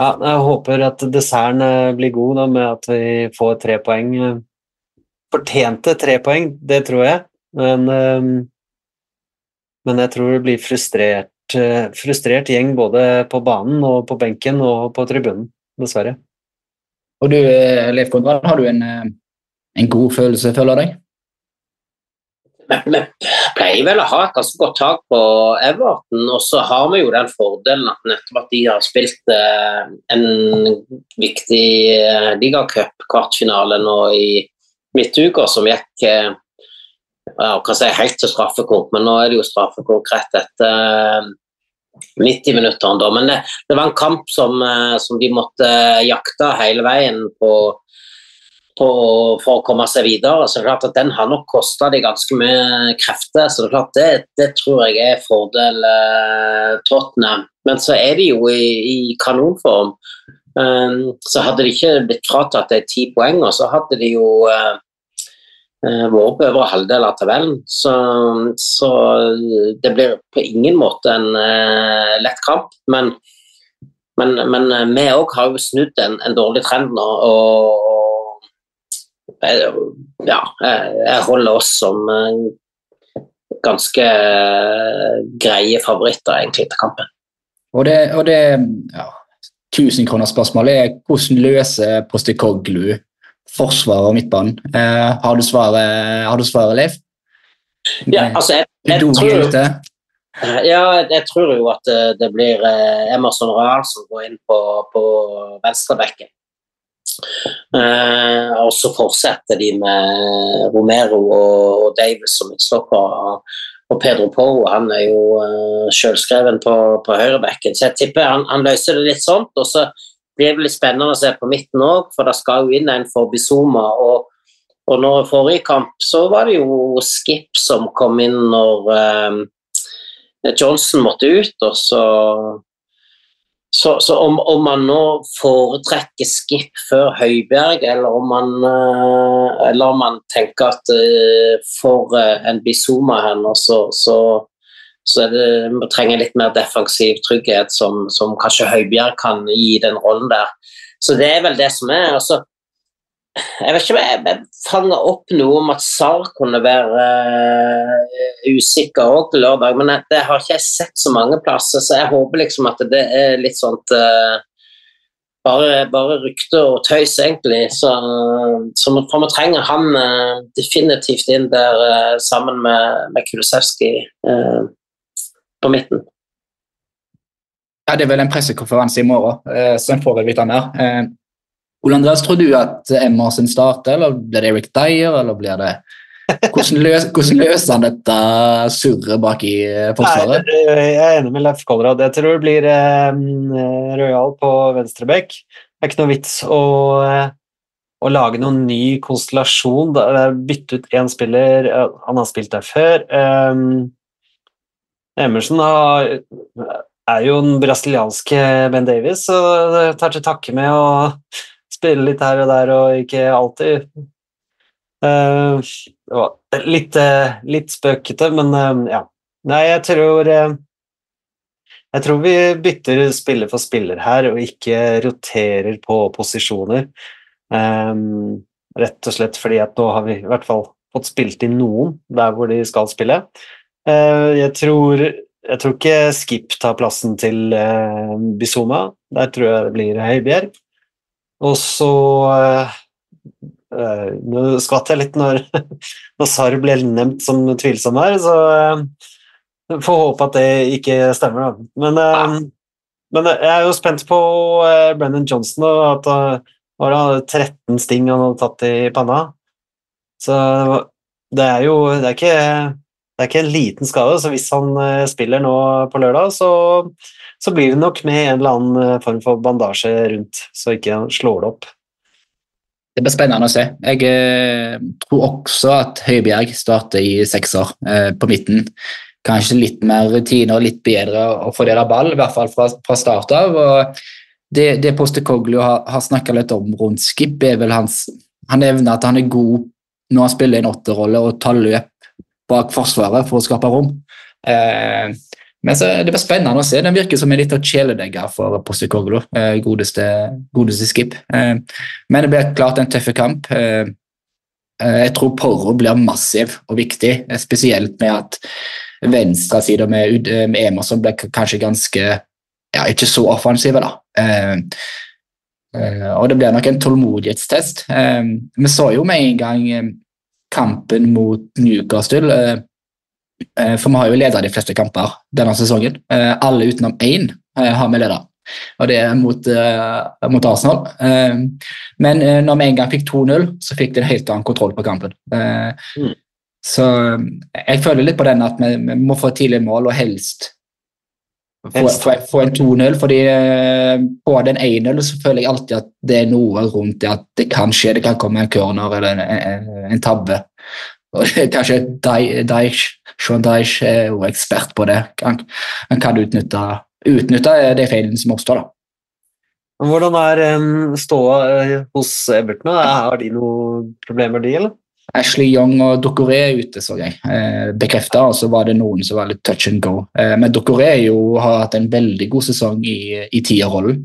ja, jeg håper at desserten blir god da, med at vi får tre poeng. Fortjente tre poeng, det tror jeg, men, men jeg tror det blir frustrert, frustrert gjeng både på banen og på benken og på tribunen, dessverre. Og du, Leif Konrad, har du en, en god følelse, føler deg? Vi pleier vel å ha et ganske godt tak på Everton, og så har vi jo den fordelen at nettopp at de har spilt eh, en viktig eh, ligacup-kvartfinale nå i midtuka, som gikk eh, ja, kan si, helt til straffekonk, men nå er det jo straffekonk rett etter eh, 90 minutter. Men det, det var en kamp som, som de måtte jakte hele veien på, for å komme seg videre. Så det er klart at Den har nok kosta de ganske mye krefter. så Det er klart det, det tror jeg er fordel eh, Tottenham. Men så er de jo i, i kanonform. Um, så hadde de ikke blitt fratatt de ti poengene, så hadde de jo uh, uh, vært på over halvdel av tabellen. Så, så det blir på ingen måte en uh, lett kamp. Men, men, men vi òg har jo snudd en, en dårlig trend nå. og ja, jeg, jeg holder oss som eh, ganske eh, greie favoritter egentlig til kampen. Og det, og det ja, tusenkronerspørsmålet er hvordan løser Postikoglu forsvaret og midtbanen? Eh, har, du svaret, har du svaret, Leif? Ja, altså, jeg, jeg, jeg tror, ja, jeg tror jo at eh, det blir eh, Emerson Royal som går inn på, på venstrebekken. Eh, og så fortsetter de med Romero og, og Davis som midtstopper. Og Pedro Porro han er jo uh, sjølskreven på, på høyrebekken, så jeg tipper han, han løser det litt sånt. Og så blir det litt spennende å se på midten òg, for det skal jo inn en for Bizuma. Og, og når forrige kamp så var det jo Skip som kom inn når eh, Johnson måtte ut, og så så, så om, om, man nå foretrekker Skip før Høibjerg, eller om man, uh, eller om man tenker at uh, for uh, en Bizuma her nå, så, så, så det, man trenger litt mer defensiv trygghet som, som kanskje Høibjerg kan gi den rollen der. Så det er vel det som er. altså jeg vet ikke om jeg, jeg fanger opp noe om at Sar kunne være uh, usikker òg til lørdag, men det har ikke jeg sett så mange plasser, så jeg håper liksom at det er litt sånt uh, bare, bare rykter og tøys, egentlig. Så, så for vi trenger han uh, definitivt inn der sammen med, med Kulisevskij på midten. Ja, det er vel en pressekonferanse i morgen, så en får vel vite mer. Ole Andreas, tror du at Emerson starter, eller blir det Eric Dyer, eller blir det Hvordan, løs, hvordan løser han dette surret bak i forsvaret? Nei, jeg er enig med Leif Konrad. Jeg tror det blir eh, Royal på venstrebekk. Det er ikke noe vits å, å lage noen ny konstellasjon. Bytte ut én spiller, han har spilt der før. Um, Emerson har, er jo den brasilianske Ben Davies, det tar til takke med å spille litt her og der og ikke alltid. Uh, det var litt, uh, litt spøkete, men uh, ja. Nei, jeg tror Jeg tror vi bytter spiller for spiller her, og ikke roterer på posisjoner. Rett og slett fordi at nå har vi i hvert fall fått spilt inn noen der hvor de skal spille. jeg tror jeg tror ikke Skip tar plassen til uh, Bizuma. Der tror jeg det blir Høibjerg. Og så uh, uh, Nå skvatt jeg litt når, når Sarr ble nevnt som tvilsom her, så uh, får håpe at det ikke stemmer, da. Men, men jeg er jo spent på Brennan Johnson, og at var det 13 sting han hadde tatt i panna. Så det er jo Det er ikke Det er ikke en liten skade, så hvis han eh, spiller nå på lørdag, så, så blir det nok med en eller annen eh, form for bandasje rundt, så ikke han slår det opp. Det blir spennende å se. Jeg eh, tror også at Høibjerg starter i sekser eh, på midten. Kanskje litt mer rutiner, litt bedre å fordele ball, i hvert fall fra, fra start av. og Det, det Postekoglu har, har snakka litt om rundt Skip, er vel hans Han evner at han er god når han spiller en åtterrolle og tar løp bak forsvaret for å skape rom. Eh, men så, Det blir spennende å se. Den virker som en liten kjæledegger for Postecoglou, eh, godeste, godeste Skip. Eh, men det blir klart en tøff kamp. Eh, jeg tror Porro blir massiv og viktig, spesielt med at venstresida med, med Emerson ble kanskje ganske ja, ikke så offensive, da. Eh, eh, og det blir nok en tålmodighetstest. Eh, vi så jo med en gang kampen mot Newcastle, for vi har jo leda de fleste kamper denne sesongen. Eh, alle utenom én eh, har vi leda, og det er mot, eh, mot Arsenal. Eh, men eh, når vi en gang fikk 2-0, så fikk de en helt annen kontroll på kampen. Eh, Mm. Så jeg føler litt på den at vi, vi må få et tidlig mål, og helst få, få, få en 2-0. fordi eh, på den 1-0 så føler jeg alltid at det er noe rundt det at det kan skje. Det kan komme en corner eller en, en, en tabbe. Og det er kanskje Daesh, Sean Daesh er jo ekspert på det. Han, han kan utnytte, utnytte de feilene som oppstår. da. Hvordan er ståa eh, hos Everton? Har de noen problemer, de, eller? Ashley Young og Dokoré er ute, så jeg. Eh, Bekrefta, og så var det noen som var litt touch and go. Eh, men Dokoré har hatt en veldig god sesong i, i tierrollen.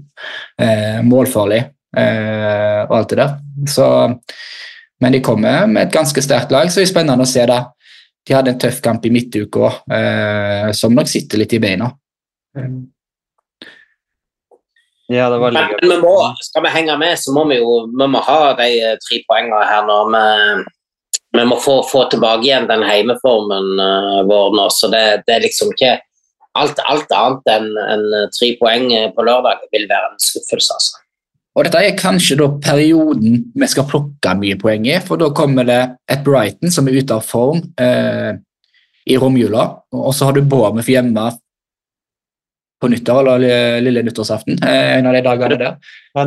Eh, målfarlig eh, og alt det der. Så, men de kommer med et ganske sterkt lag, så det er spennende å se. da. De hadde en tøff kamp i midtuka eh, som nok sitter litt i beina. Ja, det var litt men vi må, skal vi henge med, så må vi jo vi må ha de eh, tre poengene her nå. Vi, vi må få, få tilbake igjen den heimeformen eh, vår nå. Så det, det er liksom ikke Alt, alt annet enn en tre poeng på lørdag vil være en skuffelse, altså. Og dette er kanskje da perioden vi skal plukke mye poeng i, for da kommer det et Brighton som er ute av form eh, i romjula, og så har du Bournemouth hjemme på nyttår, eller lille nyttårsaften, eh, en av de dagene der. Ja,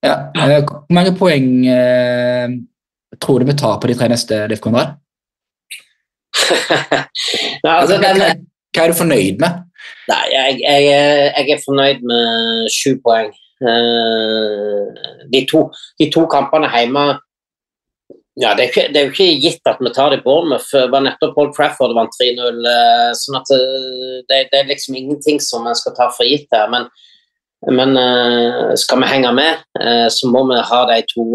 Eh, hvor mange poeng eh, tror du vi tar på de tre neste, Leif Konrad? Nei, altså, hva, den, hva, hva er du fornøyd med? Nei, jeg, jeg, jeg er fornøyd med sju poeng. Eh, De to, de to kampene hjemme ja, det, er ikke, det er jo ikke gitt at vi tar det i Bournemouth. Det var nettopp Paul Trafford vant 3-0. eh, sånn at eh, det, det er liksom ingenting som en skal ta for gitt her. Men, men skal vi henge med, så må vi ha de to,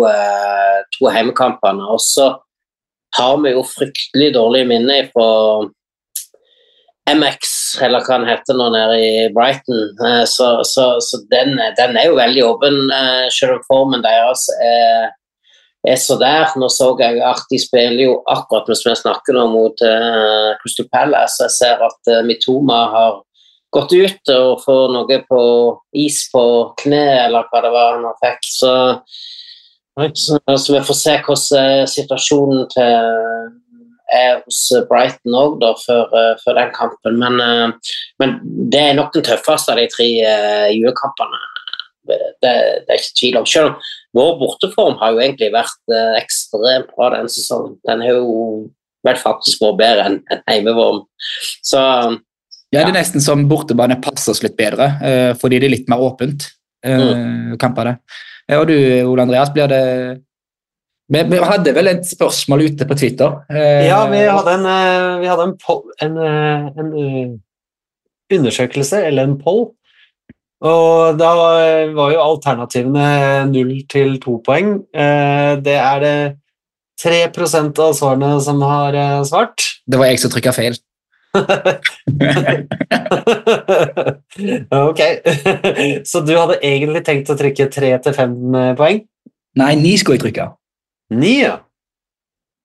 to hjemmekampene. Og så har vi jo fryktelig dårlige minner fra MX, eller hva han heter nå nede i Brighton. Eh, Så, så, så den, den er jo veldig åpen, eh, selv om formen deres er, er så der. Nå så jeg at de spiller jo akkurat mens vi snakker nå mot eh, Crystal Palace. Jeg ser at uh, Mitoma har gått ut og får noe på is på kne, eller hva det var han fikk. Så, så, så vi får se hvordan situasjonen til hos Brighton òg, før, eh, før den kampen. Men, eh, men det er nok den tøffeste av de tre eh, julekampene. Det, det er ikke tvil om. Selv om vår borteform har jo egentlig vært eh, ekstremt bra denne sesongen. Den har jo vel faktisk vært bedre enn en hjemmevorm. Så Ja, det er nesten som bortebane passer oss litt bedre, eh, fordi det er litt mer åpent. Mm. kampene. det. og du, Ole Andreas, blir det vi, vi hadde vel et spørsmål ute på Twitter. eh, Ja, vi hadde en, eh, vi hadde en, poll, en, eh, en eh, undersøkelse, eller en poll. Og da var jo alternativene null til to poeng. Eh, Det er det 3 av svarene som har svart. Det var jeg som trykka feil. ok. Så du hadde egentlig tenkt å trykke tre til fem eh, poeng? Nei, ni skulle jeg trykke. Ni, ja.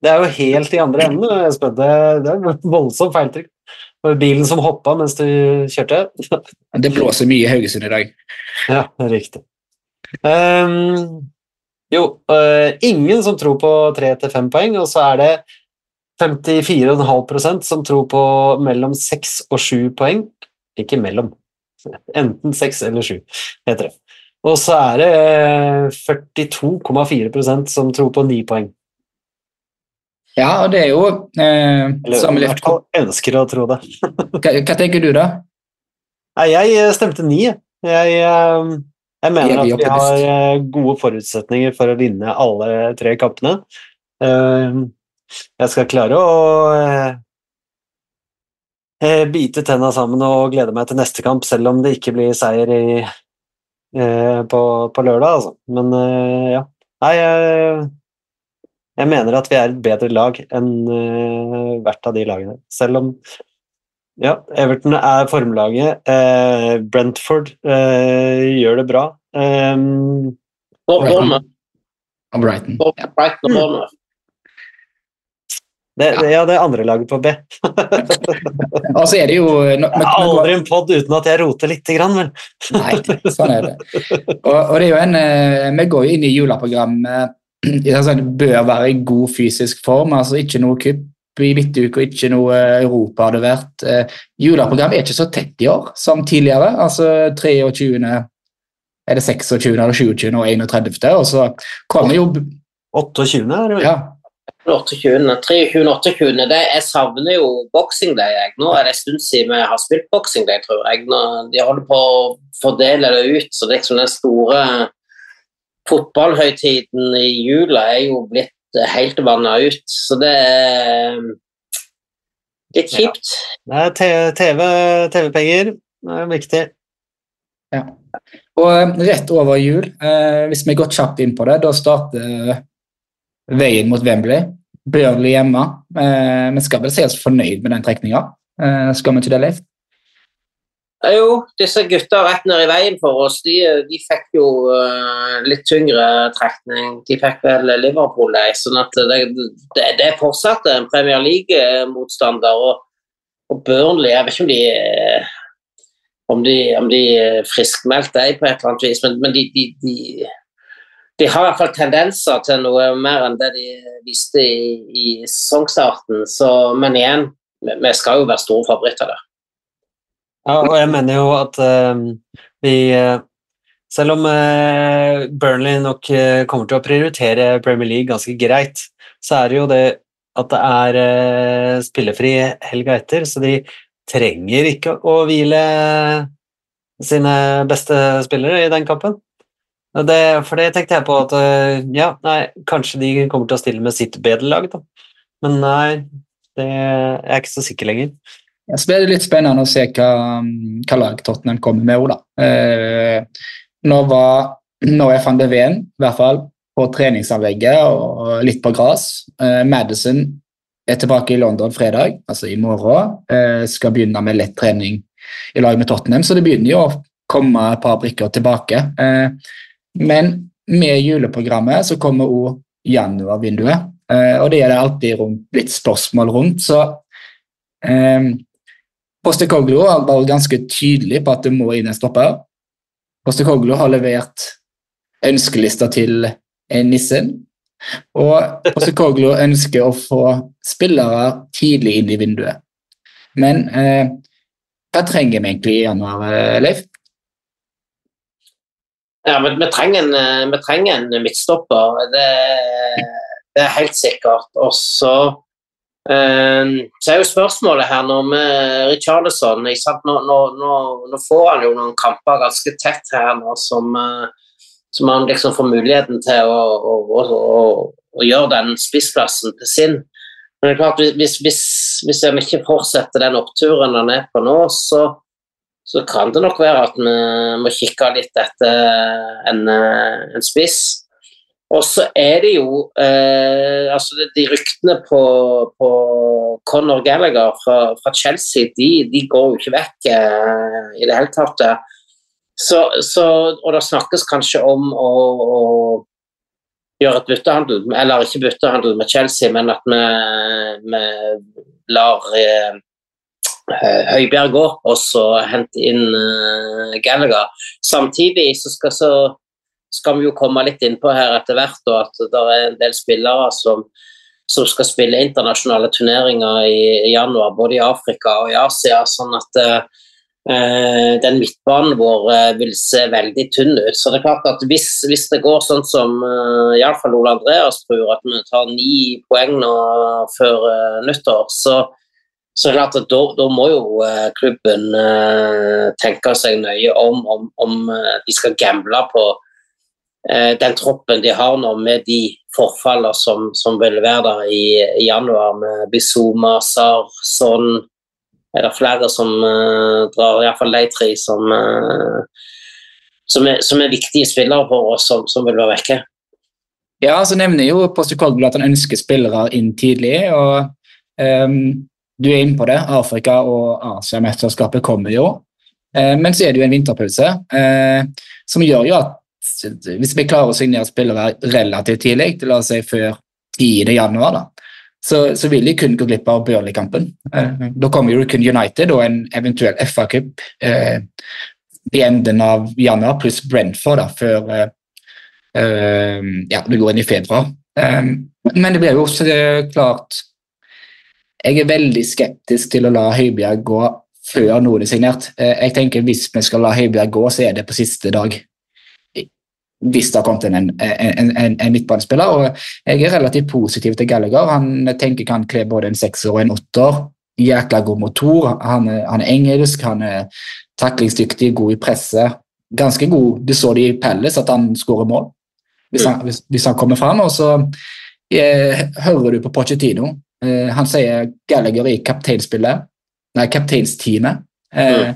Det er jo helt i andre enden. Espen. Det det er voldsomt feiltrykk. Bilen som hoppa mens du kjørte. Det blåser mye i Haugesund i dag. Ja, riktig. Um, jo, uh, ingen som tror på tre til fem poeng, og så er det 54,5% som tror på mellom 6 og 7 poeng. Ikke mellom. Enten 6 eller 7, heter det. Og så er det eh, 42,4% som tror på 9 poeng. Ja, og det er jo eh, Eller Jeg i hvert fall ønsker å tro det. hva, hva tenker du, da? Nei, jeg eh, stemte 9. Jeg, jeg, eh, jeg mener at vi har eh, gode forutsetninger for å vinne alle tre kampene. Eh, Jeg skal klare å eh, eh, bite tenna sammen og glede meg til neste kamp, selv om det ikke blir seier i, eh, på, på lørdag, altså. Men eh, ja. Nei, jeg, jeg mener at vi er et bedre lag enn eh, hvert av de lagene. Selv om ja, Everton er formlaget. Eh, Brentford eh, gjør det bra. Eh, Bournemouth, Og Brighton. Og Brighton og Bournemouth. Det, ja. ja, det er andre laget på B. Og så er det jo men- men- aldri en pod uten at jeg roter lite grann, vel. Nei, sånn er det. Og, og det er jo en eh, Vi går jo inn i juleprogrammet i en sånn, bør være i god fysisk form. altså Ikke noe kupp i midtuka, ikke noe eh, Europa har det vært. Eh, juleprogrammet er ikke så tett i år som tidligere. altså 23. Er det 26. eller 27. og 31. Og så kommer jo 28. er det vel? ja, 28. 23. 28. Det, jeg savner jo boksing day. Jeg. Nå er det en stund siden vi har spilt boksing day, tror jeg. Nå, de holder på å fordele det ut, så det er liksom den store fotballhøytiden i jula er jo blitt helt vanna ut. Så det er litt kjipt. Er TV, TV-penger. Det er viktig. Og eh, rett over jul, eh, hvis vi går kjapt inn på det, da starter veien mot Wembley. Burnley hjemme. Eh, vi skal vel si oss fornøyd med den trekninga. Eh, skal vi ikke det, Leif? Ja, Jo, disse gutta rett ned i veien for oss, de, de fikk jo uh, litt tyngre trekning. De fikk vel Liverpool. Sånn at det, det, det er fortsatt en Premier League-motstander. Og, og Burnley, jeg vet ikke om de eh, om de, om de eh, friskmeldte deg på et eller annet vis, men, men de, de, de, de har i hvert fall tendenser til noe mer enn det de viste i, i sesongstarten. Men igjen, vi skal jo være store favoritter der. Ja, og jeg mener jo at uh, vi uh, Selv om uh, Burnley nok eh, kommer til å prioritere Premier League ganske greit, så er det jo det at det er spillefri helga etter, så de trenger ikke å hvile sine beste spillere i den kampen. Det, for det tenkte jeg på at eh, ja, nei, kanskje de kommer til å stille med sitt bedre lag, da. Men nei, det er jeg ikke så sikker lenger. Ja, så blir det litt spennende å se hva, hva lag Tottenham kommer med òg, da. Eh, nå var nå er van de Ven i hvert fall på treningsanlegget og litt på gress. Eh, Madison er tilbake i London fredag, altså i morgen. Eh, skal begynne med lett trening i lag med Tottenham, så det begynner jo å komme et par brikker tilbake. Eh, men med juleprogrammet så kommer òg januarvinduet, eh, og det er det alltid rundt, litt spørsmål rundt. så eh, Postecoglou har vært ganske tydelig på at det må inn en stopper. Postecoglou har levert ønskelista til Nissen. Og Postecoglou ønsker å få spillere tidlig inn i vinduet. Men eh, hva trenger vi egentlig i januar, eh, Leif? Ja, men vi trenger en, eh, vi trenger en midtstopper. Det, det er helt sikkert. Og så eh, er jo spørsmålet her nå med Richarlison? Nå, nå, nå, nå får han jo noen kamper ganske tett her nå som, eh, som han liksom får muligheten til å, å, å, å gjøre den spissplassen til sin. Men det er klart, hvis, hvis, hvis han ikke fortsetter den oppturen han er på nå, så, så kan det nok være at vi må kikke litt etter en, eh, en spiss. Og så er det jo eh, altså De ryktene på, på Conor Gallagher fra, fra Chelsea de, de går jo ikke vekk eh, i det hele tatt. Så, så, og det snakkes kanskje om å, å gjøre et byttehandel, eller ikke byttehandel med Chelsea, men at vi, vi lar eh, Høibjerg òg, og så hente inn uh, Gallagher. Samtidig så skal, så skal vi jo komme litt innpå her etter hvert, og at det er en del spillere som, som skal spille internasjonale turneringer i, i januar, både i Afrika og i Asia. sånn at eh, eh, den midtbanen vår eh, vil se veldig tynn ut. Så det er klart at hvis, hvis det går sånn som uh, iallfall Ole Andreas tror, at vi tar ni poeng nå før eh, nyttår, så, så klart at da, da må jo eh, klubben eh, tenke seg nøye om om, om eh, de skal gamble på den troppen de har nå, med de forfallene som, som vil være der i, i januar, med Bizuma, Sar, Son Er det flere som uh, drar, iallfall de tre, som, uh, som, er, som er viktige spillere for oss, som, som vil være vekke. Ja, så nevner jo Postecoglou at han ønsker spillere inn tidlig. og ehm, Du er inne på det. Afrika og Asiamesterskapet kommer jo. Eh, men så er det jo en vinterpause eh, som gjør jo at hvis vi klarer å signere spillere relativt tidlig, til la oss si før 10. januar, da, så, så vil de kun gå glipp av Burnley-kampen. Eh, da kommer jo kun United og en eventuell FA-cup i enden av januar, pluss Brentford da, før ja, det går inn i februar. Men det blir jo også klart Jeg er veldig skeptisk til å la Høibjerg gå før noen er signert. Eh, jeg tenker Hvis vi skal la Høibjerg gå, så er det på siste dag. Hvis det har kommet en, en, en, en midtbanespiller. og Jeg er relativt positiv til Gallagher. Han tenker kan kle både en sekser og en åtter. Jækla god motor. Han han er engelsk, han er taklingsdyktig, god i presset. Ganske god. Du så det i Pelles, at han skårer mål. Hvis han, hvis, hvis han kommer fram. Og så eh, hører du på Pochettino. Eh, han sier Gallagher i kapteinspillet, nei, kapteinsteamet. Eh,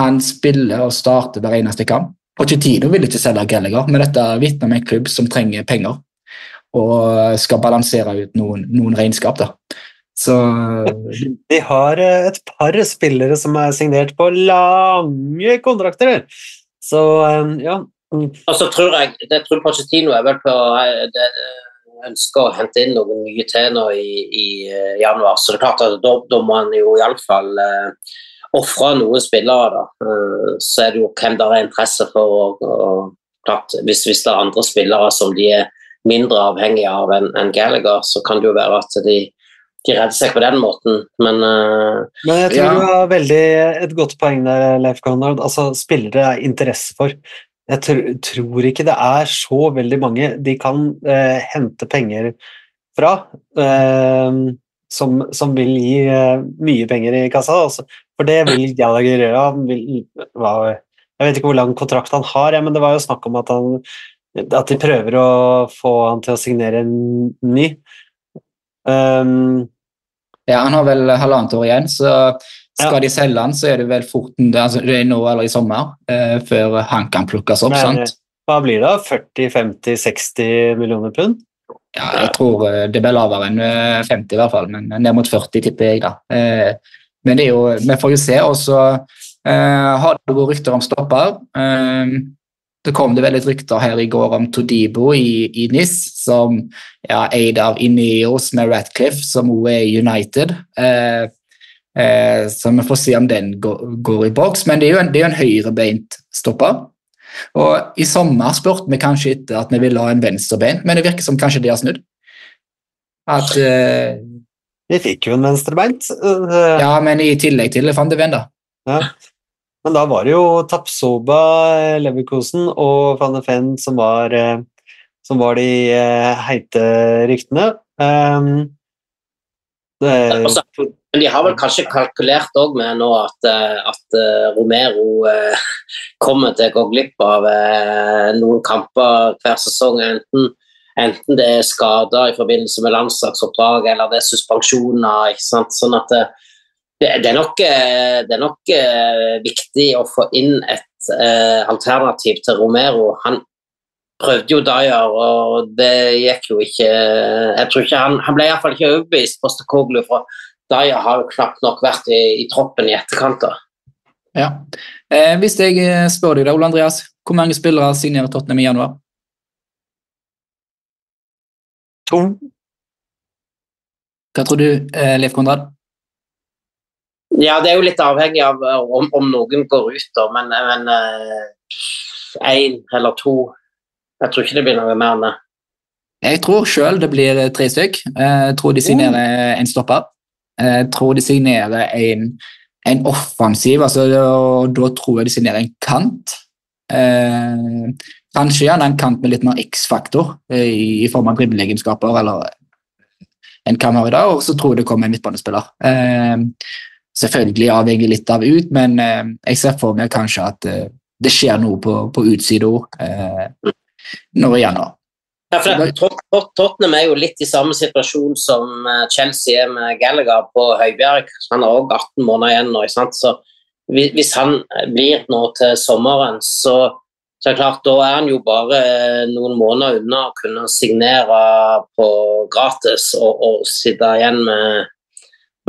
Han spiller og starter hver eneste kamp. Pochettino vil ikke selge Gallagher, men dette vitner om en klubb som trenger penger og skal balansere ut noen, noen regnskap. da. Så De har eh, et par spillere som er signert på lange kontrakter. Så ja. Mm. Og så tror jeg det tror Pochettino er vel på det, ønsker å hente inn noen nye nå i, i eh, januar. Så det er klart at da, da må han jo iallfall eh, ofre noen spillere. da. Eh, så er det jo hvem der er interesse for. Og, og, klart, hvis, hvis det er andre spillere som de er mindre avhengige av enn en Gallagher, så kan det jo være at de, de redder seg på den måten. Men uh, Men jeg tror Ja. du har veldig et godt poeng der, Leif Konrad. Altså, spillere er interesse for. Jeg tr tror ikke det er så veldig mange de kan eh, hente penger fra, eh, som, som vil gi eh, mye penger i kassa. Altså. For det vil Gallagher gjøre. Jeg vet ikke hvor lang kontrakt han har, ja, men det var jo snakk om at, han, at de prøver å få han til å signere en ny. Um, ja, han har vel halvannet år igjen, så skal de selge han, så er det vel fort altså, det er nå eller i sommer, eh, før han kan plukkes opp. Men- sant? hva blir det? 40-50-60 millioner pund? Ja, jeg tror eh, det blir lavere enn eh, 50 i hvert fall, men ned mot 40 tipper jeg da. Eh, Men det er jo, vi får jo se, og så eh, har det gått rykter om stopper. Eh, Det kom det vel et rykter her i går om Todibo i, i NIS, som ja, eid av Ineos med Ratcliffe, som også er United. Eh, eh, så vi får se om den går, går i boks, men det er jo en, det er en høyrebeint stopper. Og I sommer spurte vi kanskje etter at vi ville ha en venstrebeint, men det virker som kanskje det har snudd. At, eh, Vi fikk jo en venstrebeint. eh, ja, men i tillegg til Van de Ven, da. Ja. Men da var det jo Tapsoba, Leverkosen og Van de Ven som var, eh, som var de eh, heite ryktene. Um, det, Altså, Men de har vel kanskje kalkulert også med nå at, eh, at eh, Romero eh, kommer til å gå glipp av eh, noen kamper hver sesong. Enten, enten det er skader i forbindelse med landslagsoppdrag eller det er suspensjoner. ikke sant? Sånn at det, det, er nok, det er nok viktig å få inn et eh, alternativ til Romero. Han prøvde jo Dyer, og det gikk jo ikke Jeg tror ikke Han, han ble iallfall ikke overbevist, Postecoglou, for Dyer har jo knapt nok vært i, i troppen i etterkant. da. Ja. Eh, hvis jeg eh, spør deg, da, Ole Andreas, hvor mange spillere signerer Tottenham i januar? to. Hva tror du, eh, Leif Konrad? Ja, det er jo litt avhengig av eh, om, om noen går ut, da, men én eller to Jeg tror ikke det blir noe mer enn det. Jeg tror sjøl det blir tre stykk. Jeg tror de signerer en stopper. Jeg tror de signerer en, en offensiv, altså, og da tror jeg de signerer en kant. Eh, kanskje gjerne en kant med litt mer X-faktor eh, i, i form av dribleegenskaper eller en kan ha i dag, og så tror jeg det kommer en midtbanespiller. Eh, selvfølgelig avhenger litt av ut, men eh, jeg ser for meg kanskje at eh, det skjer noe på, på utsida eh, nå i januar. Ja, Tottenham er jo litt i samme situasjon som eh, Chelsea er med Gallagher på Høibjerg. Han har òg 18 måneder igjen nå. Så hvis han blir nå til sommeren, så, så er det klart, da er han jo bare eh, noen måneder unna å kunne signere på gratis og, og sitte igjen med,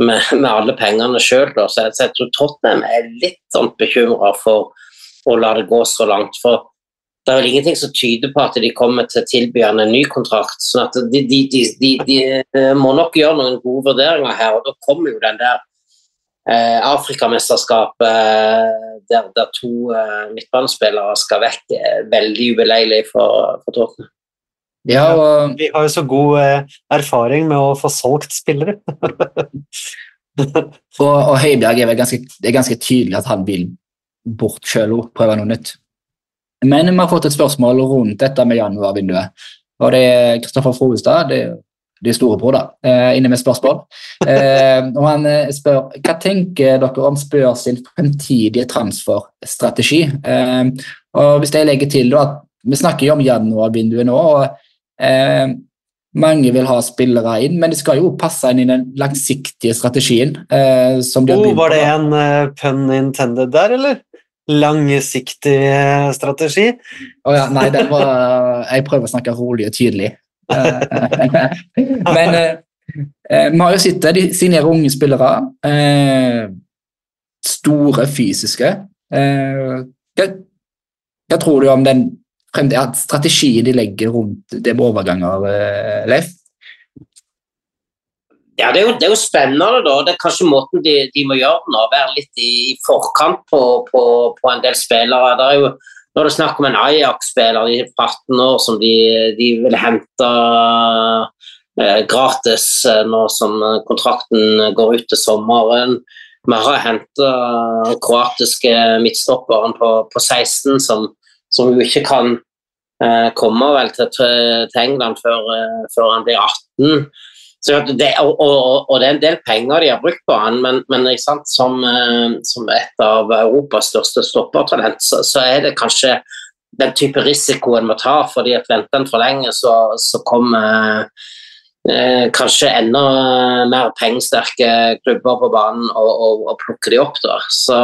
med, med alle pengene sjøl. Så, så jeg tror Tottenham er litt sånn bekymra for å la det gå så langt. for det er vel ingenting som tyder på at de kommer til å tilby han en ny kontrakt. sånn at de, de, de, de, de må nok gjøre noen gode vurderinger her, og da kommer jo den der eh, Afrikamesterskapet eh, der, der to eh, midtbanespillere skal vekk, veldig ubeleilig for, for Tottenham. Ja, og Vi har jo så god eh, erfaring med å få solgt spillere. Og, og Høibjerg er vel ganske, det er ganske tydelig at han vil bort sjøl og prøve noe nytt. Men vi har fått et spørsmål rundt dette med januarvinduet. Og det er Kristoffer Froestad, det, det er storebror, da, eh, inne med spørsmål. Eh, og han eh, spør hva tenker dere om Spør sin fremtidige transferstrategi. Eh, og hvis jeg legger til da, at Vi snakker jo om januarvinduet nå. og eh, mange vil ha spillere inn, men det skal jo passe inn i den langsiktige strategien. Eh, som de har Oh, var det en uh, pun intended der, eller? Langsiktig strategi? Å ja, nei, det var, jeg prøver å snakke rolig og tydelig. Eh, Men eh, eh, vi har jo sett de signerer unge spillere. Store fysiske. Hva, hva tror du om den strategien de legger rundt det med overganger, Leif? Ja, det er, jo, det er jo spennende, da. Det er kanskje måten de, de må gjøre det nå. Være litt i, i forkant på, på, på en del spillere. Det er jo, når det snakk om en Ajax-spiller er 18 år som de, de vil hente eh, gratis eh, nå som eh, kontrakten går ut til sommeren. Vi har henta kroatiske midtstopperen på, på 16 som, som jo ikke kan eh, komme vel til, til England før, eh, før han blir 18. Det, og, og, og det er en del penger de har brukt på han, men, men sant, som, eh, som et av Europas største stoppertalent, så, så er det kanskje den type risiko en må ta, fordi at venter en for lenge, så, så kommer eh, kanskje enda mer pengesterke klubber på banen og, og, og plukker de opp. da. Så,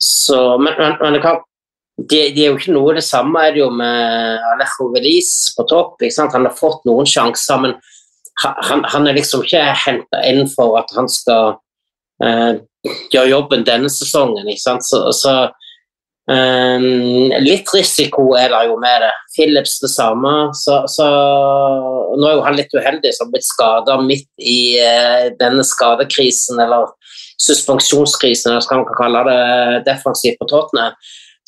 så, men, men, men de, de er jo ikke noe det samme er det jo med Alejo Veliz på topp. Han har fått noen sjanser, men han, han er liksom ikke henta inn for at han skal eh, gjøre jobben denne sesongen. ikke sant? Så, så eh, litt risiko er det jo med det. Phillips det samme. Så, så nå er jo han litt uheldig som har blitt skada midt i eh, denne skadekrisen, eller suspensjonskrisen, eller hva man kan kalle det, defensivt på Tottenham.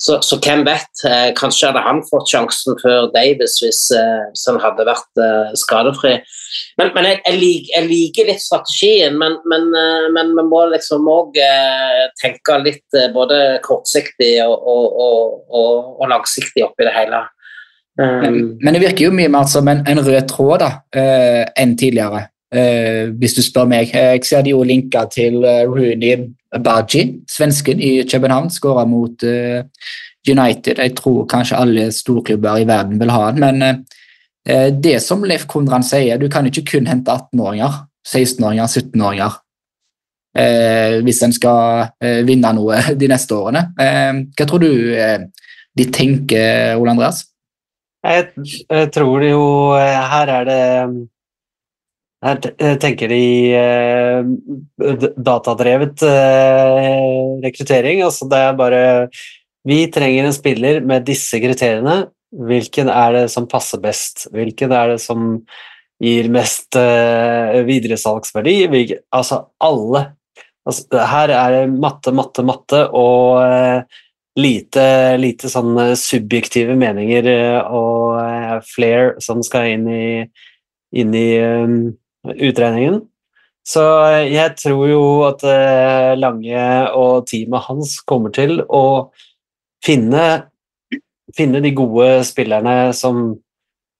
Så, så hvem vet, eh, kanskje hadde han fått sjansen før Davis hvis, eh, hvis han hadde vært eh, skadefri. Men, men jeg, jeg, liker, jeg liker litt strategien, men, men, men vi må liksom òg tenke litt både kortsiktig og, og, og, og, langsiktig oppi det hele. Men, Um, men det virker jo mye mer som en, en rød tråd da, eh, enn tidligere, eh, hvis du spør meg. Jeg ser de jo linka til Rooney Baji, svensken i København, skåra mot eh, United. Jeg tror kanskje alle storklubber i verden vil ha han, men eh, det som Leif Kondran sier, du kan ikke kun hente 18-åringer, 16-åringer, 17-åringer. Eh, hvis en skal eh, vinne noe de neste årene. Eh, hva tror du eh, de tenker, Ole Andreas? Jeg, jeg tror jo eh, Her er det Her eh, tenker de eh, datadrevet eh, rekruttering. Altså det er bare Vi trenger en spiller med disse kriteriene. Hvilken er det som passer best? Hvilken er det som gir mest eh, videresalgsverdi? Hvilke, altså alle. Altså, her er det matte, matte, matte, og eh, lite, lite sånn subjektive meninger eh, og eh, flair som skal inn i, inn i um, utregningen. Så jeg tror jo at eh, Lange og teamet hans kommer til å finne, finne de gode spillerne som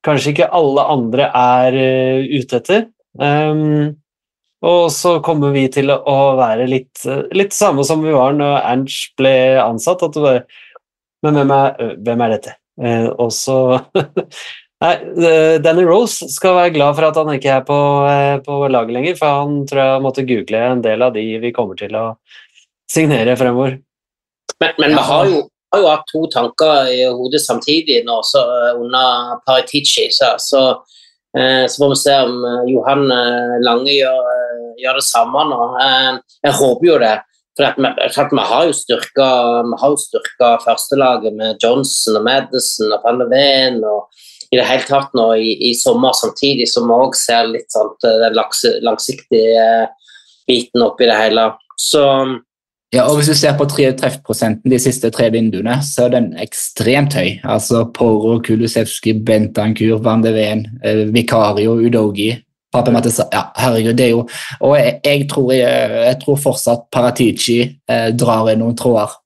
kanskje ikke alle andre er uh, ute etter. Um, og så kommer vi til å være litt, litt samme som vi var når Ernst ble ansatt. at du bare, Men hvem er, hvem er dette? Uh, og så Nei, Danny Rose skal være glad for at han ikke er på, på laget lenger, for han tror jeg måtte google en del av de vi kommer til å signere fremover. Men, men vi har jo, har jo hatt to tanker i hodet samtidig nå, så, under Paritici. Så, så Eh, så får vi se om eh, Johan eh, Lange gjør, gjør det samme nå. Jeg håper jo det. For, at vi, at vi, har jo styrka, vi har jo styrka førstelaget med Johnson og Madison og Van og i det hele tatt nå i, i sommer, samtidig som vi òg ser litt sånn den langsiktige biten oppi det hele. Så ja, og Hvis du ser på treffprosenten de siste tre vinduene, så er den ekstremt høy. Altså Poro, Kulusevski, Bentankur, Van de Ven, eh, Vikario, Udogi Pape Matesa, ja, herregud, det er jo Og jeg, jeg, tror, jeg, jeg tror, fortsatt Paratici eh, drar i noen tråder.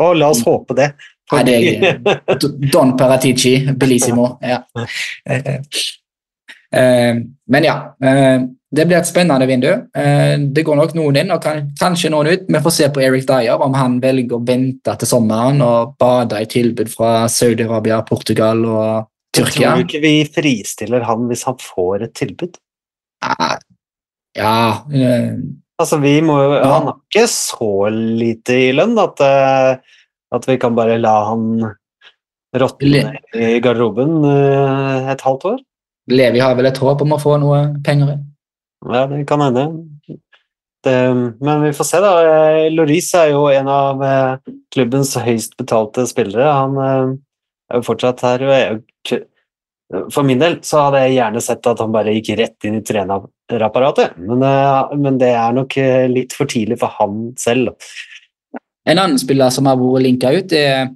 Og la oss håpe det. Ja, det er, Don Paratici, bellissimo. Ja. Eh, eh, men ja. Eh, det blir et spennende vindu. Det går nok noen inn og kanskje noen ut. Vi får se på Eric Dyer om han velger å vente til sommeren og bade i tilbud fra Saudi-Arabia, Portugal og Tyrkia. Jeg tror ikke vi fristiller han hvis han får et tilbud. Ja, ja Altså, vi må jo. Han har ikke så lite i lønn at, at vi kan bare la han råtne i garderoben uh, et halvt år. Levi har vel et håp om å få noe penger inn? Ja, det kan hende. Det, men vi får se, da. Loris er jo en av eh, klubbens høyest betalte spillere. Han eh, er jo fortsatt her. For min del så hadde jeg gjerne sett at han bare gikk rett inn i trenerapparatet, men, eh, men det er nok litt for tidlig for han selv. En annen spiller som har vært linka ut, er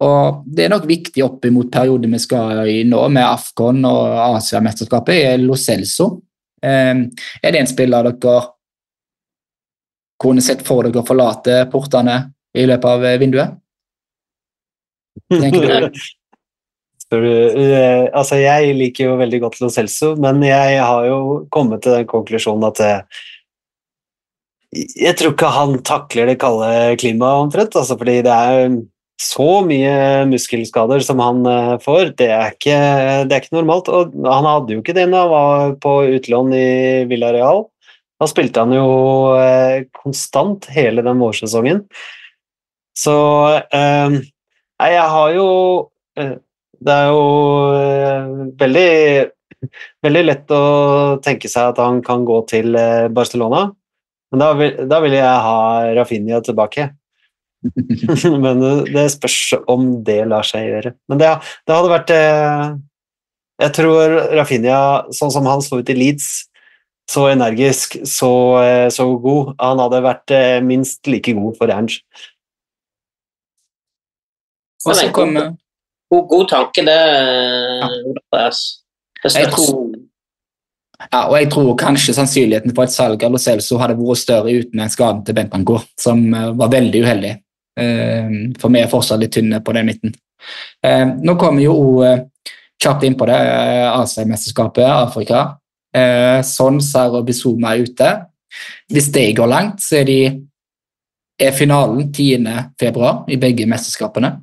og Det er nok viktig opp mot perioden vi skal i nå, med Afcon og Asiamesterskapet, er Lo Celso. Ehm, er det en spiller dere kunne sett for dere forlate portene i løpet av vinduet? Tenker du? Uh, altså jeg liker jo veldig godt Lo Celso, men jeg har jo kommet til den konklusjonen at jeg, eh, tror ikke han takler det kalde klimaet omtrent. Altså fordi det er så mye muskelskader som han uh, får, det er, ikke, det er, ikke, normalt. Og han hadde jo ikke det da han var på utlån i Villarreal. Da spilte han jo uh, konstant hele den vårsesongen. Så Nei, jeg har jo Det er jo veldig, veldig lett å tenke seg at han kan gå til Barcelona, men da vil, da vil jeg ha Rafinha tilbake. Men det spørs om det lar seg gjøre. Men det, det hadde vært eh, Jeg tror Rafinha, sånn som han så ut i Leeds, så energisk, så, eh, så god Han hadde vært eh, minst like god for Ange. Og så kommer god, god tanke, det. Ja. det jeg tror, ja, og jeg tror kanskje sannsynligheten for et salg av Lo Celso hadde vært større uten en skade til Bentancourt, som var veldig uheldig. Ehm, for vi er fortsatt litt tynne på den midten. Ehm, nå kommer jo eh, kjapt inn på det. Asia-mesterskapet, Afrika. Eh, sånn ser Bizuma er ute. Hvis det går langt, så er, de, er finalen 10.2 i begge mesterskapene.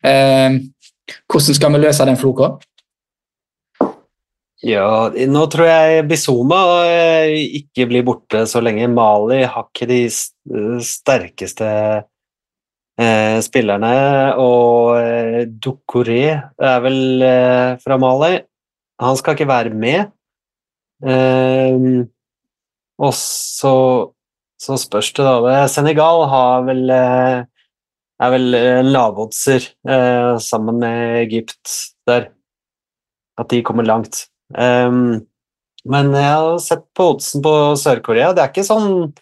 Hvordan skal vi løse den floka? Ja, nå tror jeg Bizuma ikke blir borte så lenge. Mali har ikke de sterkeste eh, spillerne. Og eh, er vel eh, fra Mali. Han skal ikke være med. Eh, og så, så, spørs det, da. Senegal har vel eh, er vel en lavoddser eh, sammen med Egypt der. At de kommer langt. Um, men jeg har sett på oddsen på Sør-Korea. Det er ikke sånn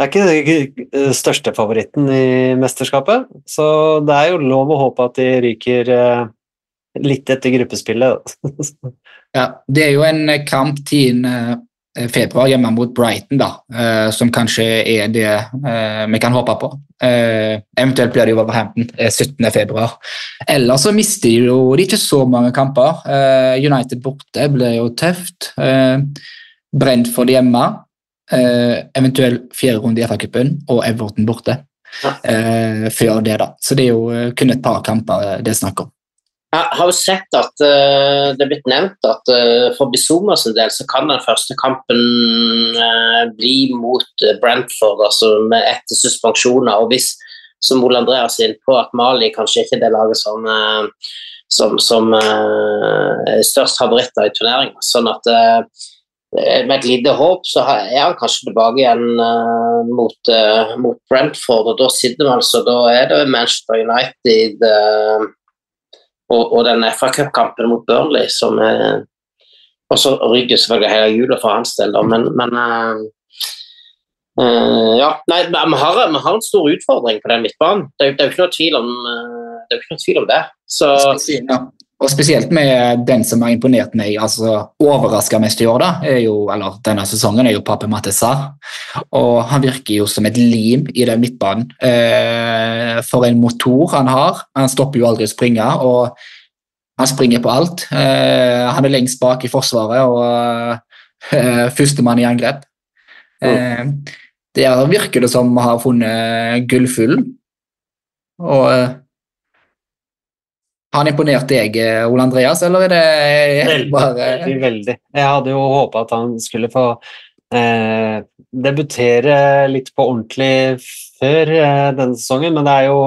det er ikke den største favoritten i mesterskapet, så det er jo lov å håpe at de ryker eh, litt etter gruppespillet. Ja, det er jo en eh, kamp 10. eh, februar hjemme mot Brighton, da, eh, som kanskje er det eh, vi kan håpe på. Eh, eventuelt blir det jo Wolverhampton eh, 17. februar. Ellers så mister jo de ikke så mange kamper. United borte blir jo tøft. Brentford hjemme. Eventuell fjerde runde i FA-cupen og Everton borte. Ja. Før det, da. Så det er jo kun et par kamper det er snakk om. Jeg har jo sett at uh, det er blitt nevnt at uh, for Bizuma sin del så kan den første kampen uh, bli mot Brentford, altså med etter suspensjoner. Og hvis, som Ole Andreas er inne på, at Mali kanskje ikke er det laget som, som, som er størst favoritter i turneringa. Sånn at med et lite håp så er han kanskje tilbake igjen mot, mot Brentford, og da sitter man altså Da er det Manchester United og, og den FA Cup-kampen mot Burnley som er Og så rygger selvfølgelig hele jula for hans del, da, men, men eh, eh, Ja, nei, vi har, vi har en stor utfordring på den midtbanen. Det jo- det er jo ikke noe tvil om eh, det. ikke noe tvil det. Så ja. Og spesielt med den som har imponert meg, altså overraska mest i år, da, er jo, eller denne sesongen, er jo Pape Matessa. Og han virker jo som et lim i den midtbanen. Eh, for en motor han har. Han stopper jo aldri å springe, og han springer på alt. Eh, han er lengst bak i forsvaret og eh, førstemann i angrep. Eh, der virker det som vi har funnet gullfuglen. Og eh, har han imponert deg, eh, Ole Andreas, eller er det Veldig, bare veldig, veldig. Jeg hadde jo håpa at han skulle få eh, debutere litt på ordentlig før eh, denne sesongen, men det er jo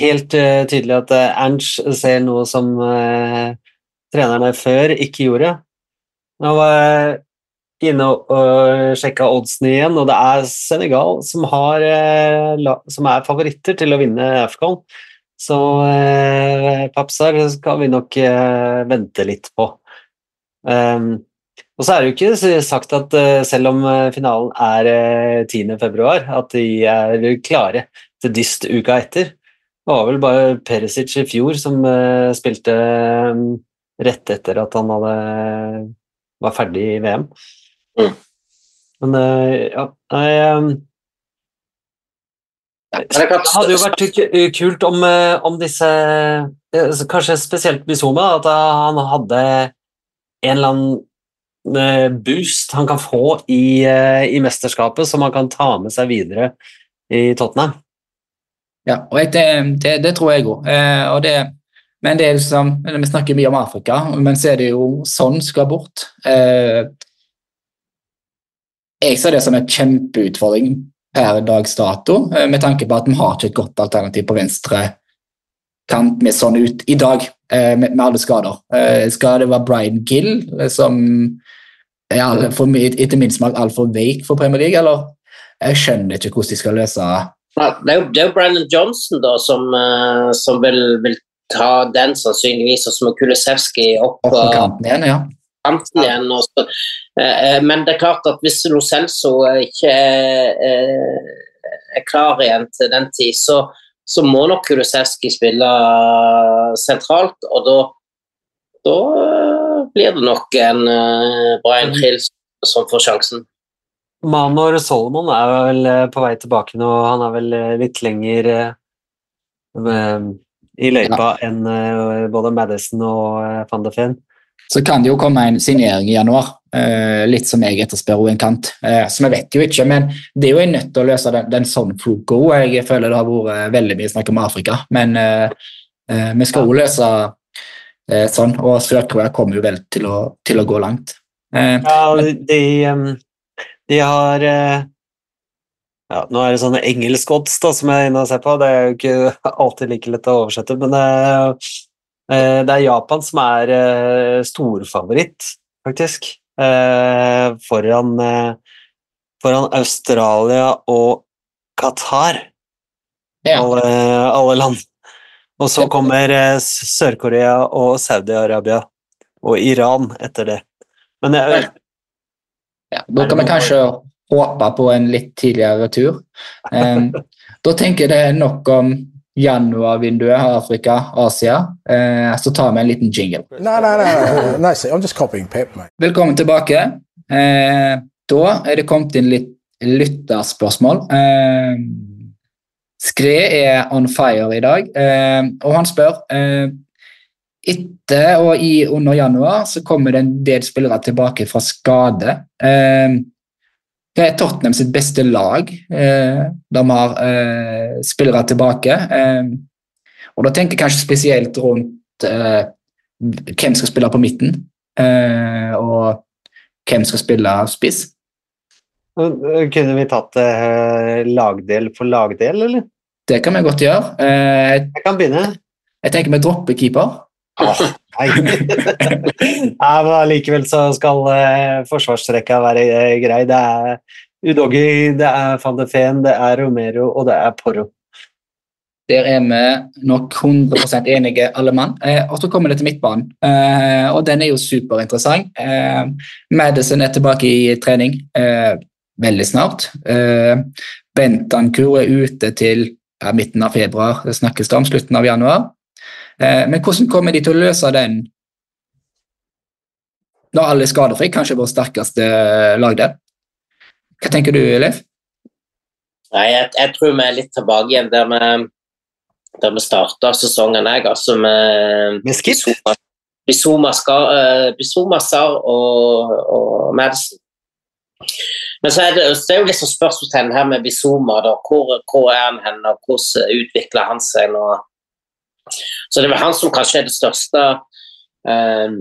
helt eh, tydelig at eh, Ernst ser noe som eh, trenerne før ikke gjorde. Nå var jeg inne og, og sjekka oddsene igjen, og det er Senegal som, har, eh, la, som er favoritter til å vinne AFCON. Så eh, Papsar skal vi nok eh, vente litt på. Um, og så er det jo ikke sagt at uh, selv om eh, finalen er uh, 10. februar, at de er klare til dyst uka etter. Det var vel bare Perisic i fjor som uh, spilte um, rett etter at han hadde, var ferdig i VM. Mm. Men eh, ja, nei, eh, det det hadde jo vært kult om, eh, om disse eh, Kanskje spesielt Bizuma, at han hadde en eller annen eh, boost han kan få i, eh, i mesterskapet, som han kan ta med seg videre i Tottenham. Ja, og det, det, det tror jeg òg. Eh, det, men det er liksom, vi snakker mye om Afrika, men så er det jo sånn skal bort. Eh, jeg ser det som en kjempeutfordring per dags dato, eh, med tanke på at vi har ikke et godt alternativ på venstre kant med sånn ut i dag, eh, med, med alle skader. Eh, skal det være Brian Gill, som er for, etter min smak altfor veik for Premier League, eller? Jeg skjønner ikke hvordan de skal løse det, er jo, det er jo Brandon Johnson da, som, som vil, vil ta den sannsynligvis, og som er Kulisevskij opp opp på kanten igjen. ja. kanten igjen. Og så, men det er klart at hvis Lo Celso eh, ikke er, eh, klar igjen til den tid, så, så må nok Kulusevski spille sentralt, og da, da eh, blir det nok en eh, Brian Hill som får sjansen. Manor Solomon er vel eh, på vei tilbake nå. Han er vel eh, litt lenger eh, eh, i løypa enn eh, både Madison og eh, van de Ven. Så kan det jo komme en signering i januar, eh, litt som jeg etterspør en kant. Eh, så vi vet jo ikke, men det er jo en nødt til å løse den, den sånn floco. Jeg føler det har vært eh, veldig mye snakk om Afrika, men eh, eh, vi skal jo løse eh, sånn, og Sør-Korea kommer jo vel til å, til å gå langt. Eh, Ja, de, de har ja, Nå er det sånne engelsk-odds da, som jeg er inne og ser på. Det er jo ikke alltid like lett å oversette, men det er Japan som er eh, storfavoritt, faktisk. Eh, foran, eh, foran Australia og Qatar. ja. Alle, alle land. Og så kommer eh, Sør-Korea og Saudi-Arabia. Og Iran etter det. Men jeg, Ja, da kan vi kanskje håpe på en litt tidligere tur. Da tenker jeg det er nok om januarvinduet, Afrika, Asia. Eh, så tar vi en liten jingle. Nei, nei, nei, nei, no. I'm just copying Pep, mate. Velkommen tilbake. Eh, da er det kommet inn litt lytterspørsmål. Eh, Skre er on fire i dag, eh, og han spør etter og i under januar så kommer det en del spillere tilbake fra skade. Eh, det er Tottenham sitt beste lag. Eh, de har eh, spillere tilbake. Eh, og da tenker jeg kanskje spesielt rundt hvem skal spille på midten, og hvem skal spille spiss. Kunne vi tatt det lagdel for lagdel, eller? Det kan vi godt gjøre. Jeg kan begynne. jeg tenker vi dropper keeper. Åh, nei. nei, men allikevel så skal uh, forsvarsrekka være eh, grei. Det er Udoggy, det er van de Feen, det er Romero og det er Porro. Der er vi nok 100 enige, alle mann. Eh, og så kommer det til midtbanen, eh, og den er jo superinteressant. Eh, Madison er tilbake i trening eh, veldig snart. Eh, Bentancour er ute til ja, midten av februar, det snakkes det om, slutten av januar. Eh, men hvordan kommer de til å løse den når alle er skadefri? Kanskje vår sterkeste lag der. Hva tenker du, Leif? Nei, jeg, jeg tror vi er litt tilbake igjen der vi, der vi starta sesongen. Jeg, altså med Med Skip? Bizuma- Bizuma Ska- eh, og, og Madison. Men så er det, så er det jo liksom spørsmålstegn her med Bizuma. Da. Hvor, hvor er han hen, og hvordan utvikler han seg nå? Så det er vel han som kanskje er det største eh,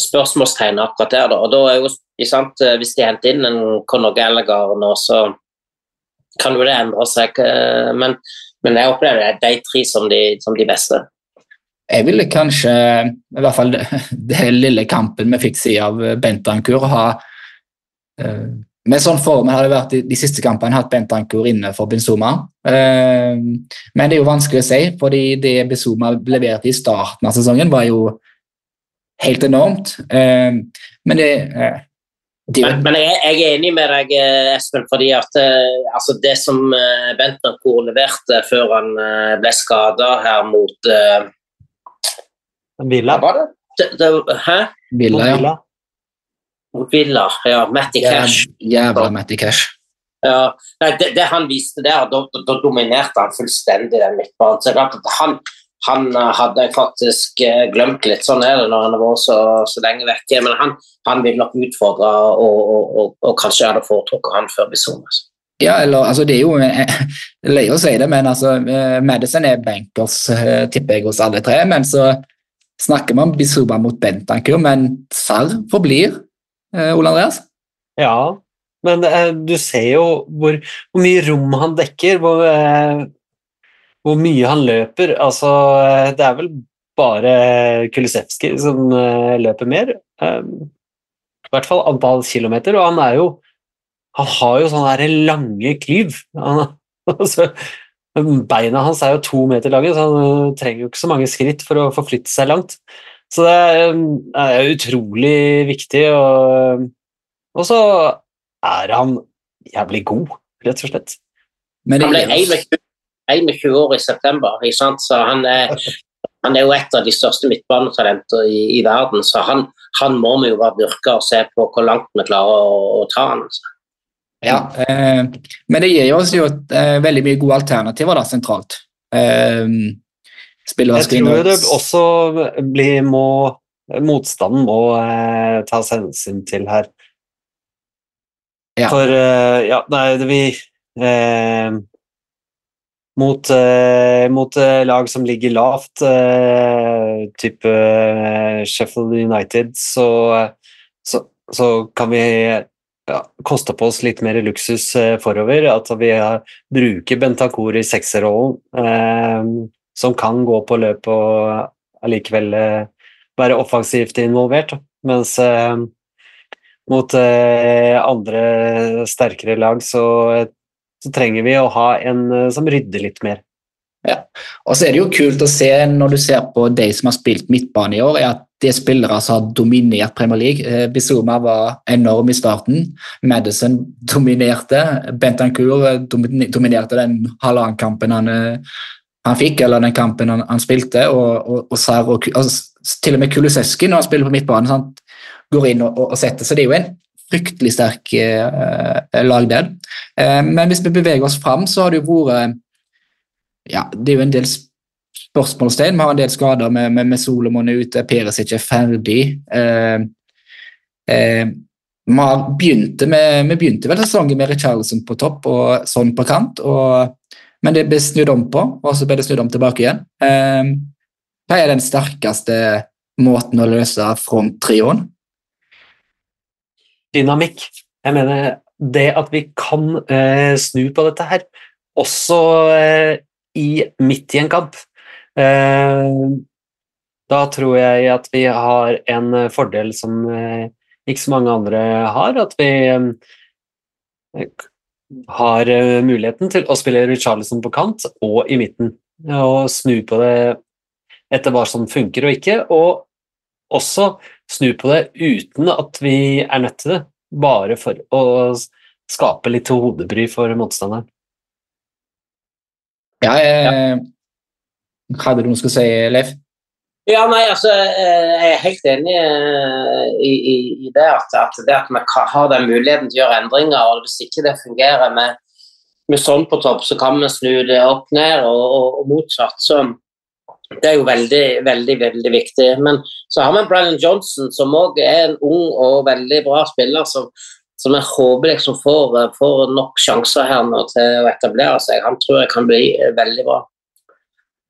spørsmålstegnet akkurat der. Da. Og da er jo, sant, eh, Hvis de henter inn en Conor Gallagher nå, så kan jo det endre seg. eh, Men, men jeg opplever det er de tre som de, som de beste. Jeg ville kanskje, i hvert fall det lille kampen vi fikk se av Bentancour, ha eh, Med sånn form har det vært de, de siste kampene, hatt Bentancour inne for Benzoma. Eh, men det er jo vanskelig å si, fordi det Benzoma leverte i starten av sesongen, var jo helt enormt. Eh, men det, eh, det er Men, men jeg, jeg er enig med deg, eh, Espen, fordi at eh, altså det som Bent Bentancourt leverte før han eh, ble skada her mot eh, Villa. Hva var det? det, det hæ? Villa, ja. Mot Villa, ja. Matty Cash. Jævla Matty Cash. Ja, nei, det, det han viste der, da, da, da dominerte han fullstendig den midtbanen. Så klart at han, han eh, hadde jeg faktisk eh, glemt litt. Sånn er det når han har vært så, så lenge vekke. Men han, han vil nok utfordre, og, og, og, og kanskje jeg hadde foretrukket han før Bizuma. Ja, eller altså det er jo eh, løye å si det, men altså Madison er bankers, tipper jeg, hos alle tre. Men så snakker man om Bizuba mot Bentancur, men Sarr forblir Ole Andreas. Ja, men eh, du ser jo hvor, hvor mye rom han dekker, hvor, eh, hvor mye han løper. Altså, eh, det er vel bare Kulisevskij som eh, løper mer. Eh, I hvert fall antall kilometer, og han er jo Han har jo sånne lange klyv. Han, altså, beina hans er jo to meter lange, så han eh, trenger jo ikke så mange skritt for å forflytte seg langt. Så det er, eh, er utrolig viktig. og og så er han jævlig god, rett og slett. Men Han ble gir oss- 21 21 år i september, ikke sant? så han er, han er jo et av de største midtbanetalenter i, i verden. Så han, han må vi jo bare dyrke og se på hvor langt vi klarer å, å ta han. Altså. Ja, eh, men det gir oss jo et, eh, veldig mye gode alternativer da, sentralt. Eh, Jeg tror det også blir må Motstanden må eh, tas hensyn til her. Ja. For eh, ja, nei, det vi eh, Mot, eh, mot eh, lag som ligger lavt, eh, type Sheffield United, så, så, så kan vi ja, koste på oss litt mer luksus forover. At vi bruker Bentancour i sekserrollen, som kan gå på løp og allikevel eh, være offensivt involvert. Mens eh, mot eh, andre sterkere lag så, så trenger vi å ha en som rydder litt mer. Og så er det jo kult å se når du ser på de som har spilt midtbane i år, er at det er spillere som har dominert Premier League. Bizuma var enorm i starten. Madison dominerte. Bentancour dominerte den halvannen kampen han, han fikk, eller den kampen han, han spilte. Og, og, og, Sar, og, altså, til og med Kulusevski, når han spiller på midtbanen, sant, går inn og, og, setter. Så det er jo en fryktelig sterk eh, lagdel. Eh, men hvis vi beveger oss fram, så har det jo vært ja, det er jo en del spørsmålstegn. Vi har en del skader med, med, med Solomon er ute, Peres er ferdig. Eh, eh, vi begynte med, vi begynte vel sesongen med Richarlison på topp og sånn på kant, og, men det ble snudd om på, og så ble det snudd om tilbake igjen. Eh, hva er den sterkeste måten å løse fronttrioen? dynamikk. Jeg mener det at vi kan eh, snu på dette her, også eh, i, midt i en kamp. Eh, da tror jeg at vi har en fordel som eh, ikke så mange andre har, at vi eh, har eh, muligheten til å spille Richarlison på kant og i midten, og snu på det etter hva som funker og ikke, og også snu på det uten at vi er nødt til det, bare for å skape litt hodebry for motstanderen. Ja, eh, Hadde du noe å si, Leif? Ja, nei, altså, eh, Jeg er helt enig eh, i, i, i det at, at det at vi har den muligheten til å gjøre endringer. og Hvis ikke det fungerer med, med sånn på topp, så kan vi snu det opp ned og, og, og motsatt. Så Det er jo veldig, veldig veldig viktig. Men så har vi Brennan Johnson, som òg er en ung og veldig bra spiller. som som jeg håper liksom får, får nok sjanser her nå til å etablere seg. Han tror jeg kan bli eh, veldig bra.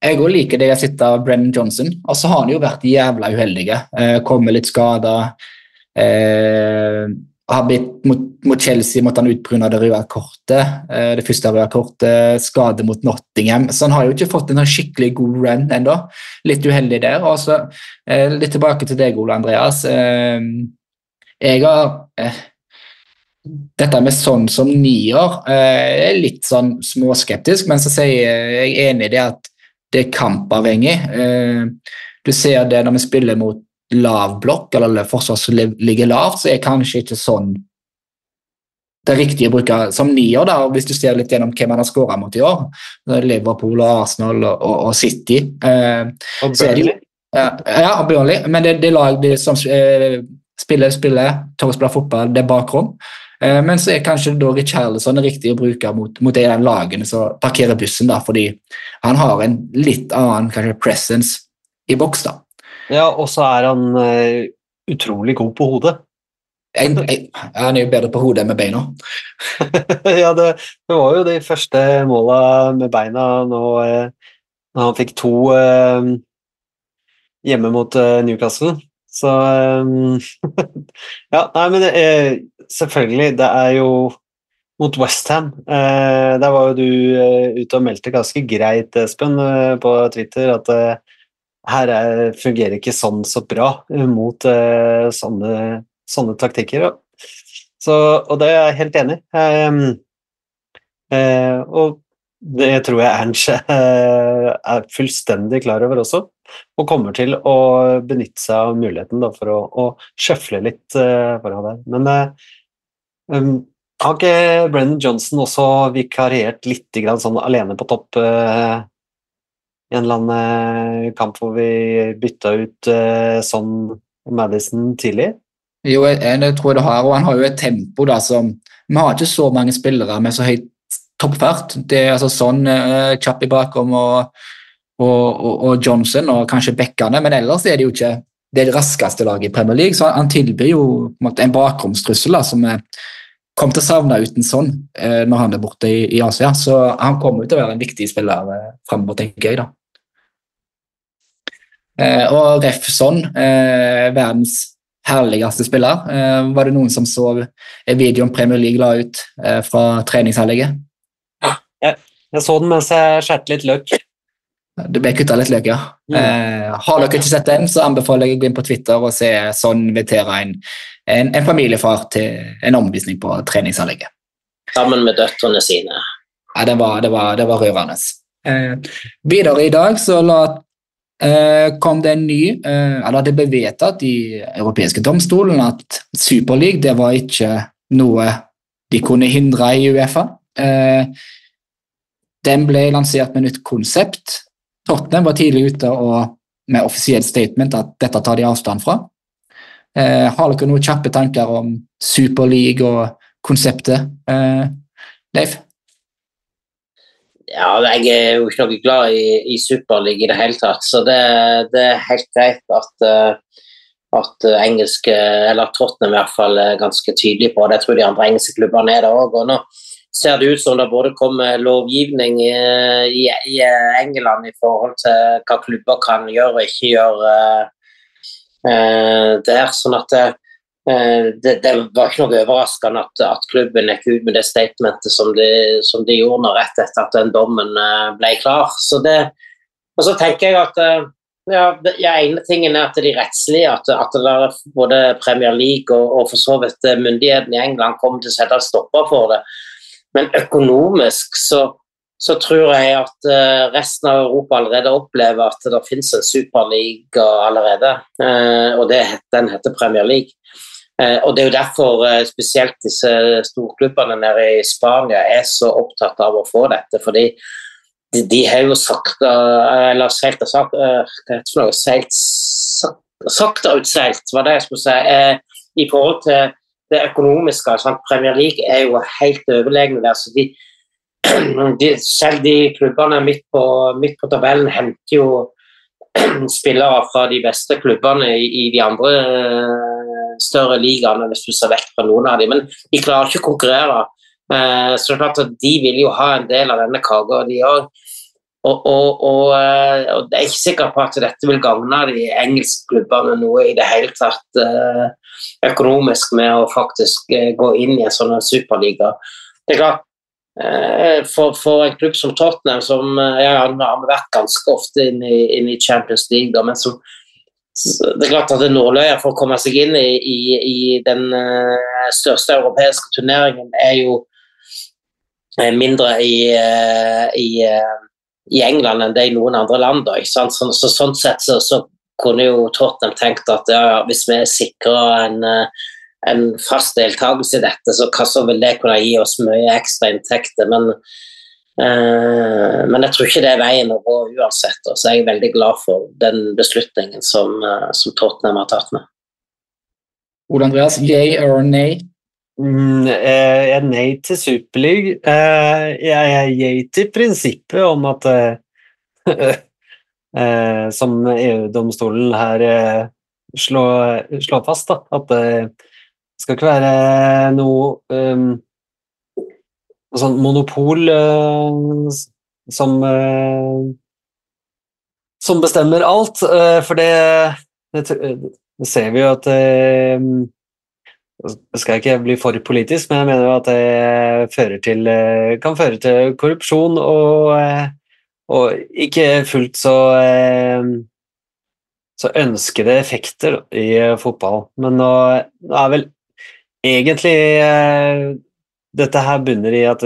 Jeg òg liker det jeg sitter av Brennan Johnson. Og så har han jo vært jævla uheldig. Eh, Kommer litt skada. Eh, mot, mot Chelsea måtte han ut det røde kortet. Eh, det første røde kortet. Skade mot Nottingham. Så han har jo ikke fått en sånn skikkelig god run ennå. Litt uheldig der. Og så eh, litt tilbake til deg, Ole Andreas. Eh, jeg har eh, dette med sånn som nier eh, er litt sånn småskeptisk, men så sier jeg enig i det at det er kampavhengig. Eh, du ser det når vi spiller mot lav blokk, eller forsvar som ligger lavt, så er kanskje ikke sånn det er riktig å bruke som nier, da, hvis du ser litt gjennom hvem han har skåra mot i år. Er Liverpool, og Arsenal og, og, og City. Eh, Og Burnley, ja, ja, og Burnley, men det, det er lag de som eh, spiller, spiller, tør å spille fotball, det er bakrom. Eh, men så er kanskje da Richarlison riktig å bruke mot, mot de der lagene som parkerer bussen, da, fordi han har en litt annen kanskje presence i boks. da. Ja, og så er han uh, utrolig god på hodet. En, en, han er jo bedre på hodet enn med beina. ja, det, det var jo de første måla med beina nå eh, når han fikk to eh, hjemme mot Newcastle. Så eh, Ja, nei, men selvfølgelig, det er jo mot Westham. Eh, der var jo du eh, ute og meldte ganske greit, Espen, eh, på Twitter, at eh, her er, fungerer ikke sånn så bra mot sånne, sånne taktikker. så, og det er jeg helt enig i. Ehm, eh, og det tror jeg Ernst er fullstendig klar over også, og kommer til å benytte seg av muligheten da, for å, å sjøfle litt uh, foran der. Men uh, um, har ikke Brennan Johnson også vikariert litt grann sånn alene på topp uh, i en eller annen eh, kamp hvor vi bytta ut eh, sånn Madison tidlig? Jo, jeg, jeg tror det har, og han har jo et tempo da som Vi har ikke så mange spillere med så høyt toppfart. Det er altså sånn uh, i bakom og, og, og, og Johnson og kanskje bekkene, men ellers er det jo ikke det raskeste laget i Premier League, så han tilbyr jo en, en bakromstrussel som vi kommer til å savne uten sånn eh, når han er borte i, i Asia. Så han kommer til å være en viktig spiller eh, fremover, tenker jeg. da. Eh, og ref sånn, eh, verdens herligste spiller. Eh, var det noen som så videoen Premier League la ut eh, fra treningsanlegget? Jeg så den mens jeg skjærte litt løk. Det ble kutta litt løk, ja. Mm. Eh, har dere ikke sett den, så anbefaler jeg å gå inn på Twitter og se sånn inviterer en, en, en familiefar til en omvisning på treningsanlegget. Sammen med døtrene sine. Ja, det var, det var, det var rørende. Eh, videre i dag så la, eh, kom det en ny eh, Eller det ble vedtatt i europeiske domstolen at Superleague det var ikke noe de kunne hindre i Uefa. Eh, den ble lansert med nytt konsept. Tottenham var tidlig ute og med offisielt statement at dette tar de avstand fra. Eh, har dere noen kjappe tanker om Superleague og konseptet, eh, Leif? Ja, jeg er jo ikke noe glad i, i Superliga i det hele tatt, så det, det er helt greit at, uh, at engelske, eller Tottenham er ganske tydelig på det. Jeg tror de andre engelske klubbene er det òg. Nå ser det ut som det både kommer lovgivning i, i, i, England i forhold til hva klubber kan gjøre og ikke gjøre uh, der. sånn at det, Eh, det, det, var ikke noe overraskende at, at, klubben gikk ut med det statementet som de, som de gjorde rett etter at den dommen eh, ble klar. Så det, og så tenker jeg at eh, ja, det, ja, ene tingen er at de rettslige, at, at der, både Premier League og, og for så vidt myndighetene i England kommer til å sette stopper for det. Men økonomisk så, så tror jeg at resten av Europa allerede opplever at det finnes en superliga allerede. og det, den heter Premier League. Eh, og Det er jo derfor eh, spesielt disse storklubbene nede i Spania er så opptatt av å få dette. fordi de, de har jo sakta eller seilt sagt, uh, seilt sakta utseilt, var det jeg skulle si. Eh, I forhold til det økonomiske. Sant? Premier League er jo helt overlegne der. så de, de, Selv de klubbene midt på, midt på tabellen henter jo spillere fra de beste klubbene i, i de andre større ligaene, hvis du ser vekk fra noen av dem. Men de klarer ikke å konkurrere. Eh, så det er klart at de vil jo ha en del av denne kaka, de òg. Og, og, og, eh, og, jeg er ikke sikker på at dette vil gagne de engelske klubbene noe i det hele tatt eh, økonomisk med å faktisk gå inn i en sånn superliga. Det er klart, for, for, en klubb som Tottenham, som ja, har vært ganske ofte inn i, inn i Champions League, men som det er klart at nåløyet for å komme seg inn i, i, i den største europeiske turneringen er jo mindre i, i, i, England enn det i noen andre land. Da, så, så, så, sånn sett så, så, kunne jo Tottenham tenkt at ja, hvis vi sikrer en, en fast deltakelse i dette, så, så vil det kunne gi oss mye ekstra inntekter. men Eh, men jeg tror ikke det er veien å gå uansett. Og så jeg veldig glad for den beslutningen som, eh, som Tottenham har tatt med. Ole Andreas, yay or nay? Mm, jeg er nei til Superleague. Eh, jeg er yay til prinsippet om at Som EU-domstolen her slår, slår fast, da, at det skal ikke være noe um, sånn monopol uh, som uh, som bestemmer alt, uh, for det, det, det, ser vi jo at Jeg skal ikke bli for politisk, men jeg mener jo at det til, kan føre til korrupsjon og, og ikke fullt så så ønskede effekter i fotball. Men nå, nå er vel egentlig dette her bunner i at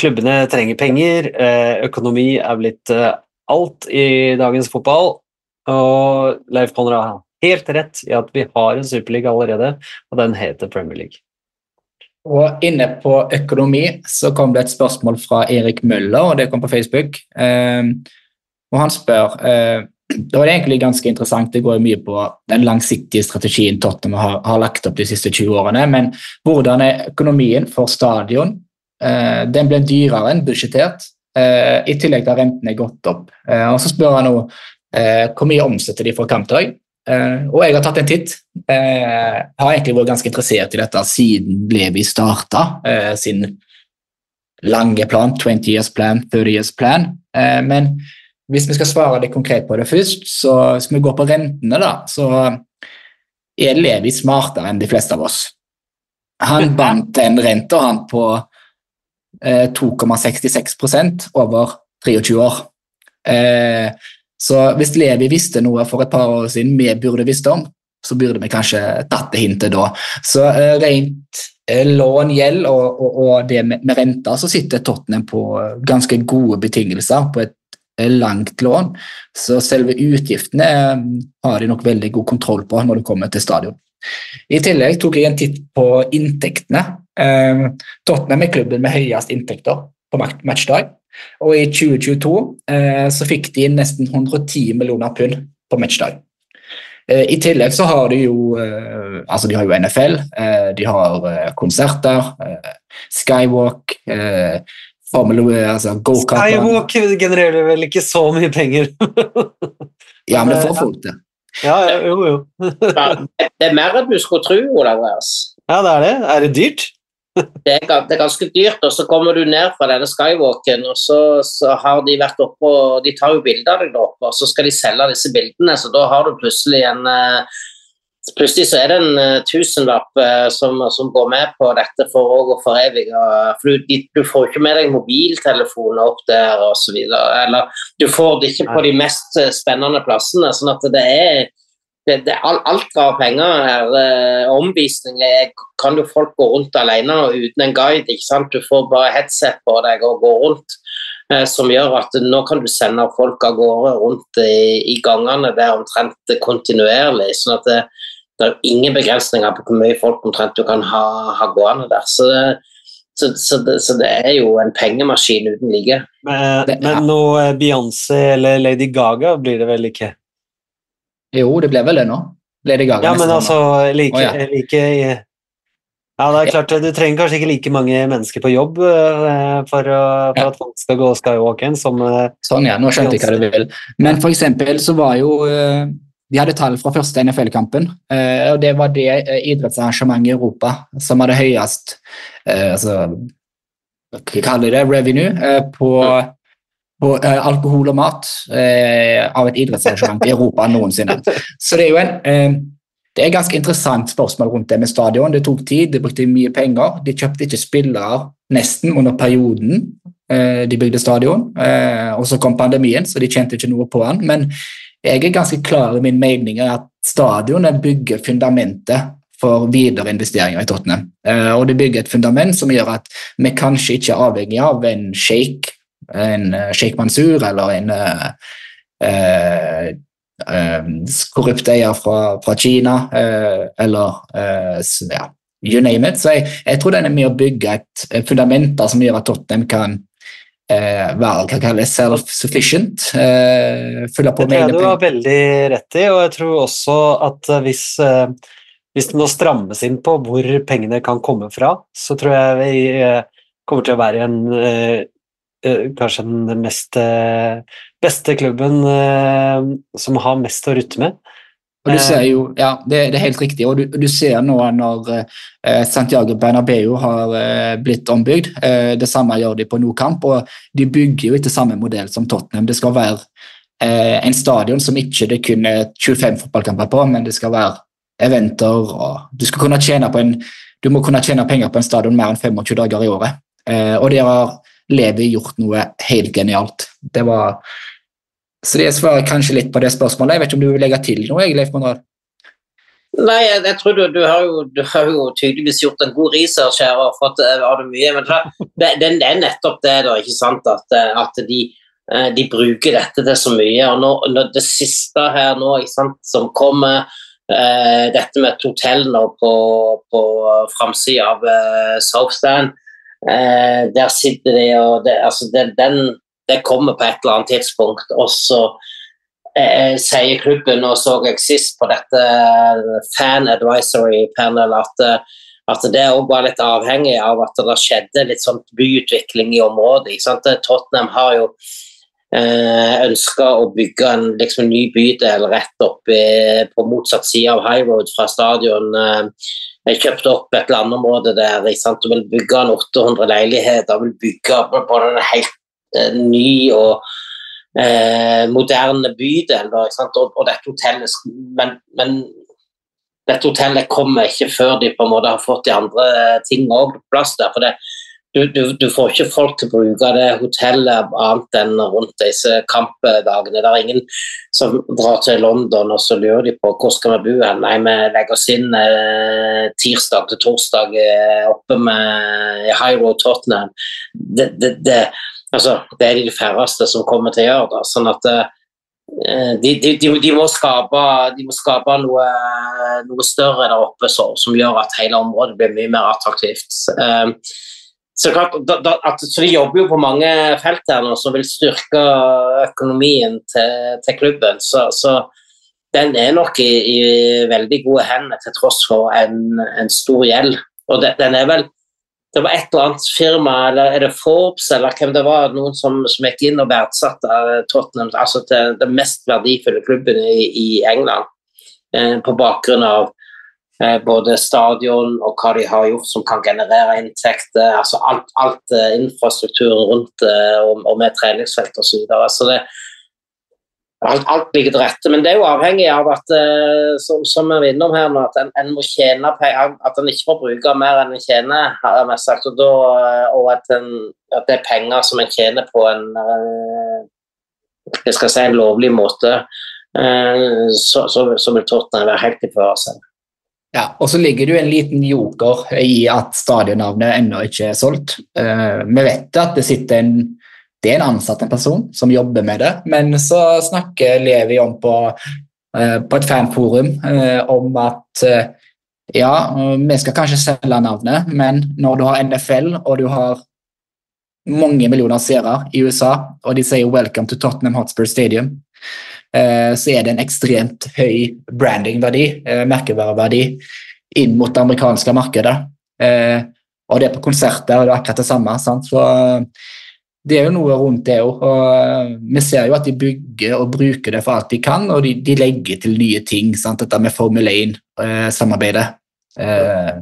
klubbene trenger penger. Økonomi er blitt alt i dagens fotball. Og Leif Konrad helt rett i at vi har en superliga allerede, og den heter Premier League. Og inne på økonomi så kom det et spørsmål fra Erik Møller, og det kom på Facebook. og han spør det var det egentlig ganske interessant. Det går mye på den langsiktige strategien Tottenham har, har, lagt opp de siste 20 årene. Men hvordan er økonomien for stadion? Eh, den ble dyrere enn budsjettert. Eh, I tillegg til at rentene er gått opp. Eh, og Så spør han nå eh, hvor mye omsetter de for kampdag. Eh, og jeg har tatt en titt. Eh, har egentlig vært ganske interessert i dette siden Levi starta sin lange plan, 20 years plan, 30 years plan. men hvis vi skal svare litt konkret på det først, så hvis vi går på rentene, da, så er Levi smartere enn de fleste av oss. Han bandt den renta han på eh, 2,66% over 23 år. Eh, så hvis Levi visste noe for et par år siden vi burde visst om, så burde vi kanskje tatt det hintet da. Så eh, rent eh, lån, gjeld og, og, og det med, med renta, så sitter Tottenham på eh, ganske gode betingelser på et eh, langt lån. Så selve utgiftene eh, har de nok veldig god kontroll på når det kommer til stadion. I tillegg tok jeg en titt på inntektene. Tottenham er klubben med høyest inntekter på mat- matchdag. Og i 2022 eh, så fikk de inn nesten 110 millioner pund på matchdag. Eh, I tillegg så har de jo eh, altså de har jo NFL, eh, de har eh, konserter, Skywalk, Formel altså go-kart. Skywalk genererer vel ikke så mye penger. Ja, men det får folk til. ja, ja, jo, jo. Det er mer enn du skulle tro, Olav Andreas. Ja, det er det. Er det dyrt? Det er, det er ganske dyrt, og så kommer du ned fra denne skywalken, og så, så har de vært oppe og De tar jo bilder av deg der oppe, og så skal de selge disse bildene, så da har du plutselig en eh, Plutselig så er det en eh, tusenlapp eh, som, som går med på dette for å forevige. For du, du får ikke med deg mobiltelefoner opp der osv. Eller du får det ikke på de mest spennende plassene. sånn at det er det, det, alt, drar penger her. Eh, omvisning kan jo folk gå rundt alene uten en guide. ikke sant? Du får bare headset på deg og gå rundt. eh, som gjør at nå kan du sende folk av gårde rundt i, i gangene der omtrent kontinuerlig. sånn at det, det er ingen begrensninger på hvor mye folk omtrent du kan ha, ha gående der. Så det, så, så, det, så det er jo en pengemaskin uten like. Men, men noe eh, Beyoncé eller Lady Gaga blir det vel ikke? Jo, det ble vel det nå. Lady Gaga Ja, men altså like, oh, ja. like Ja, det er klart, du trenger kanskje ikke like mange mennesker på jobb uh, for, å, for Ja. at folk skal gå skywalken som uh, Sånn, ja. Nå skjønte jeg hva du vil. Men for eksempel så var jo eh, De hadde tall fra første NFL-kampen, eh, og det var det eh, idrettsarrangementet i Europa som hadde høyest eh, altså, Hva kaller de det? Revenue eh, på, på eh, alkohol og mat eh, av et idrettsarrangement i Europa noensinne. Så det er jo en eh, det er ganske interessant spørsmål rundt det med stadion. Det tok tid, de brukte mye penger. De kjøpte ikke spillere nesten under perioden eh, de bygde stadion. Eh, og så kom pandemien, så de tjente ikke noe på den. Men jeg er ganske klar i min mening at stadionet bygger fundamentet for videre investeringer i Tottenham. Eh, og det bygger et fundament som gjør at vi kanskje ikke er avhengig av en shake, en eh, Sheikh Mansour eller en eh, eh, eh, korrupt eier fra, fra Kina, eller ja, you name it. Så jeg, jeg tror den er med å bygge et, et fundament da, som gjør at Tottenham kan eh, være hva kalles self-sufficient. Eh, fylle på Det tror med jeg du egne har penger. veldig rett i, og jeg tror også at hvis, eh, hvis det nå strammes inn på hvor pengene kan komme fra, så tror jeg vi eh, kommer til å være en eh, eh, kanskje den mest eh, beste klubben eh, som har mest å rutte med. Og du ser jo, ja, det, det er helt riktig. Og du, du ser nå når eh, Santiago Bernabeu har eh, blitt ombygd, eh, det samme gjør de på Nordkamp, og de bygger jo etter samme modell som Tottenham. Det skal være eh, en stadion som ikke det kun er 25 fotballkamper på, men det skal være eventer, og du skal kunne tjene på en du må kunne tjene penger på en stadion mer enn 25 dager i året. Eh, og der har Levi gjort noe helt genialt. Det var så det svarer kanskje litt på det spørsmålet. Jeg vet ikke om du vil legge til noe, Leif Monrad? Nei, jeg, jeg tror du, du, har jo, du har jo tydeligvis gjort en god research her og fått eh, av det mye. Men det, det er nettopp det, da, ikke sant, at, eh, at de, eh, de bruker dette til så mye. og nå, når Det siste her nå, ikke sant, som kommer, eh, dette med et hotell nå på, på framsida av eh, Southstand, eh, der sitter de og det, altså, det, den, det kommer på et eller annet tidspunkt. og så eh, sier klubben, og så jeg sist på dette fan advisory panel, at, eh, at det òg var litt avhengig av at det skjedde litt sånn byutvikling i området. Ikke sant? Tottenham har jo eh, ønska å bygge en liksom, ny bydel rett opp i, på motsatt side av High Road fra stadion. Eh, jeg kjøpte opp et landområde der ikke sant? vil bygge en 800 leiligheter. Vil bygge på en helt eh, ny og eh, moderne bydel. Og, og dette hotellet men, men dette hotellet kommer ikke før de på en måte har fått de andre tingene på plass der. for det du, du, du får ikke folk til å bruke det hotellet annet enn rundt disse kampdagene. Det er ingen som drar til London og så lurer de på hvor skal vi bo Her? Nei, vi legger oss inn eh, tirsdag til torsdag eh, oppe med High Road Tottenham. Det, det, det, altså, det er de færreste som kommer til å gjøre det. sånn at eh, de, de, de, må skape, må skape noe, noe større der oppe så, som gjør at hele området blir mye mer attraktivt. Um, så, klart, da, da, at, så De jobber jo på mange felt her nå som vil styrke økonomien til, til klubben. Så, så, den er nok i, i, veldig gode hender til tross for en, en stor gjeld. Og det, den er vel det var et eller annet firma, eller er det Forbes, eller hvem det var, noen som, som gikk inn og verdsatte Tottenham altså til den mest verdifulle klubben i, i England. Eh, på bakgrunn av eh, både stadion og hva de har gjort som kan generere inntekter. altså Alt, alt eh, infrastrukturen rundt eh, og, og, med treningsfelt osv. Så, videre. så det, alt, alt, ligger til rette. Men det er jo avhengig av at som, som er innom her nå, at en, en må tjene at en ikke får bruke mer enn en tjener, har jeg sagt. Og, da, og at, en, at, det er penger som en tjener på en jeg skal si en lovlig måte, så, så, så vil Tottenham være helt i førersetet. Ja, og så ligger det jo en liten joker i at stadionnavnet ennå ikke er solgt. vi vet at det sitter en det er en ansatt en person som jobber med det, men så snakker Levi om på, uh, på et fanforum uh, om at uh, ja, vi skal kanskje selge navnet, men når du har NFL og du har mange millioner seere i USA, og de sier 'Welcome to Tottenham Hotspur Stadium', så er det en ekstremt høy brandingverdi, merkevareverdi, inn mot det amerikanske markedet. Og det er på konserter, og det er akkurat det samme. Sant? Så det er jo noe rundt det òg. Eh, vi ser jo at de bygger og bruker det for alt de kan, og de, de legger til nye ting. Sant? Dette med Formel 1-samarbeidet. Eh,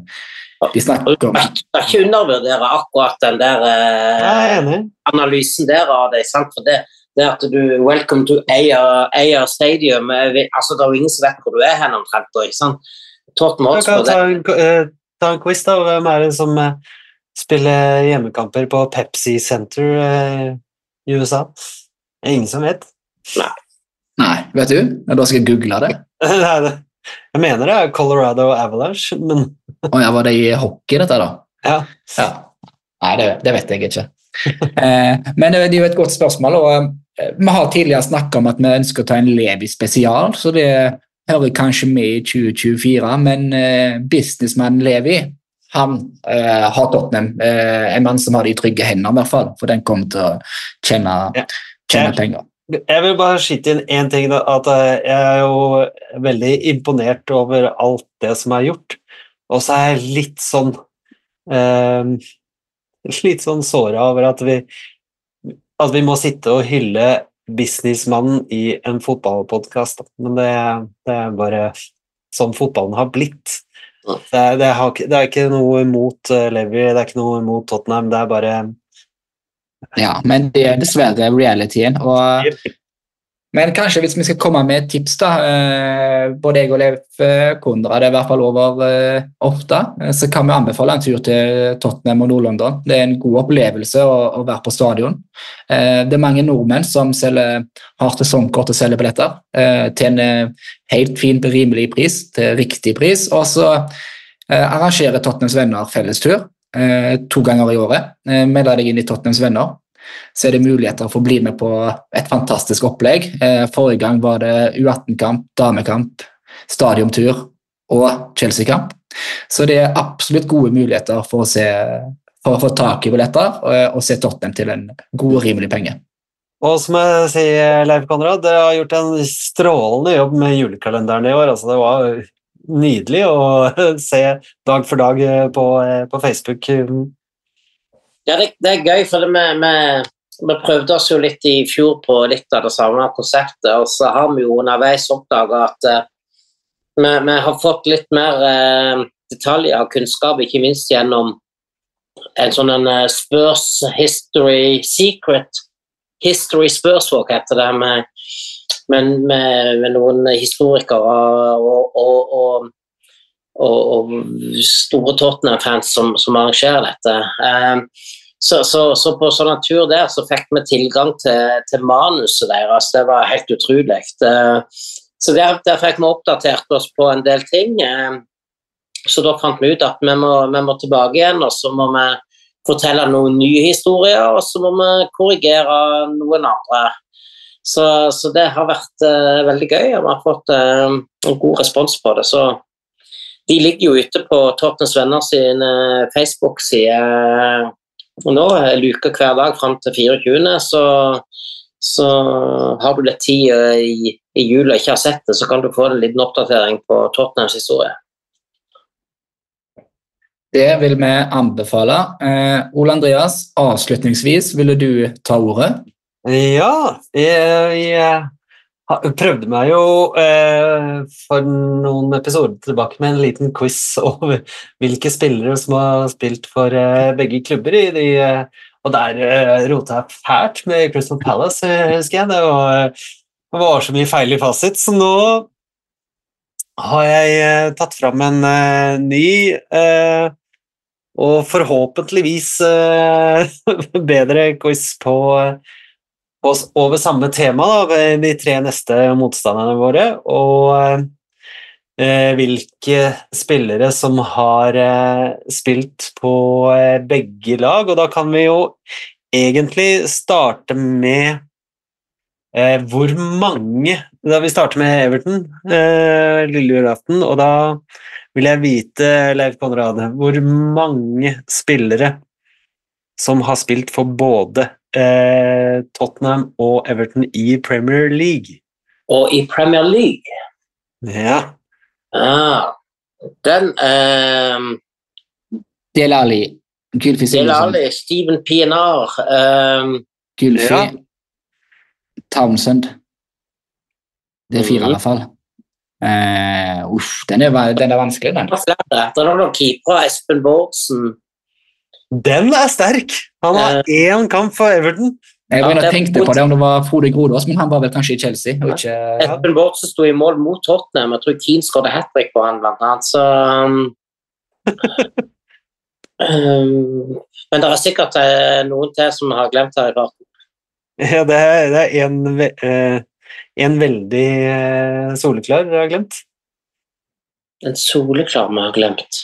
de snakker om Jeg skal ikke undervurdere akkurat den der eh, analysen der av det. Sant? For det, det at du Welcome to Ayer Stadium. Altså, det er jo ingen som vet hvor du er hen omtrent. Ikke sant? Tottenham Hotspur. Ta, en, ta en quiz, da. Hvem er det som spiller hjemmekamper på Pepsi Center eh, i USA. Det er ingen som vet. Nei. Nei, vet du? Da skal jeg google det. jeg mener det er Colorado Avalanche, men Å oh, ja, var det i hockey, dette, da? Ja. ja. Nei, det, det, vet jeg ikke. eh, men det, er jo et godt spørsmål. og eh, Vi har tidligere snakka om at vi ønsker å ta en Levi spesial, så det hører kanskje med i 2024. Men eh, businessmannen Levi han eh, har Tottenham. Eh, en mann som har de trygge hender, i hvert fall, for den kommer til å tjene, tjene penger. Jeg vil bare skyte inn én ting. At eh, Jeg er jo veldig imponert over alt det som er gjort. Og så er jeg litt sånn eh, Litt sånn såra over at vi, at vi må sitte og hylle businessmannen i en fotballpodkast. Men det, det er bare sånn fotballen har blitt. Det er, det, har, det er, ikke noe mot uh, Levi, det er ikke noe mot Tottenham, det er bare Ja, men det er dessverre realityen. Og men kanskje hvis vi skal komme med et tips, da, eh, både jeg og Leif Kondra, Konrad er i hvert fall over eh, ofte, så kan vi anbefale en tur til Tottenham og Nord-London. Det er en god opplevelse å, være på stadion. Det er mange nordmenn som selger, har sesongkort og selger billetter til en helt fin, rimelig pris, til riktig pris. Og så arrangerer Tottenhams venner fellestur to ganger i året. Meld deg inn i Tottenhams venner så er det muligheter for å bli med på et fantastisk opplegg. Eh, forrige gang var det U18-kamp, damekamp, stadiontur og Chelsea-kamp. Så det er absolutt gode muligheter for å, se, for å få tak i billetter og, og se Tottenham til en god og rimelig penge. Og som jeg sier, Leif Konrad, dere har gjort en strålende jobb med julekalenderen i år. Altså, det var nydelig å se dag for dag på, på Facebook ja, det, det, er gøy, for vi, vi, vi, prøvde oss jo litt i fjor på litt av det samme konseptet, og så har vi jo underveis oppdaga at uh, vi, vi, har fått litt mer uh, detaljer og kunnskap, ikke minst gjennom en sånn en uh, Spurs History Secret History Spurswalk heter det, med, med, med, med noen historikere og, og, og og, og store Tottenham-fans som, som arrangerer dette. Eh, så, så, så, på sånn tur der så fikk vi tilgang til, til manuset deres. Det var helt utrolig. Eh, så der, der, fikk vi oppdatert oss på en del ting. Eh, så da fant vi ut at vi må, vi må tilbake igjen, og så må vi fortelle noen nye historier, og så må vi korrigere noen andre. Så, så det har vært uh, veldig gøy, og vi har fått en god respons på det. Så de ligger jo ute på Tottenhams Venner sin uh, Facebook-side og nå, en uke hver dag fram til 24., så, så har du litt tid i, i jula og ikke har sett det, så kan du få en liten oppdatering på Tottenhams historie. Det vil vi anbefale. Eh, Ole Andreas, avslutningsvis, ville du ta ordet? Ja, jeg, jeg prøvde meg jo eh, for noen episoder tilbake med en liten quiz over hvilke spillere som har spilt for eh, begge klubber. i de, eh, Og der eh, rota jeg fælt med Crystal Palace, husker jeg. Det var, det var så mye feil i fasit, så nå har jeg eh, tatt fram en uh, ny og forhåpentligvis bedre quiz på, på, over samme tema, da, de tre neste motstanderne våre. Og hvilke spillere som har spilt på begge lag. Og da kan vi jo egentlig starte med Eh, hvor mange Da vi starter med Everton eh, lille julaften, og da vil jeg vite, Leif Konrad, hvor mange spillere som har spilt for både eh, Tottenham og Everton i Premier League. Og i Premier League? Ja. Ah, den um, Del Ali. Gylfi Del Ali, Steven Pienaar um, Gylfi. Ja. Townsend. Det er fire, i hvert fall. Uh, uff, den er, den er vanskelig, den. Det er noen keepere. Espen Bårdsen. Den er sterk! Han har uh, én kamp for Everton. Jeg var ja, tenkte på det om det var Frode Grodås, men han var vel kanskje i Chelsea. Ikke, ja. Espen Bårdsen sto i mål mot Tottenham. Jeg tror Keane skåret hat trick på han, blant annet. Så um, um, Men det er sikkert uh, noen til som har glemt her i farten. Ja, det er, det er en, uh, en, veldig uh, soleklar vi har glemt. En soleklar vi har glemt.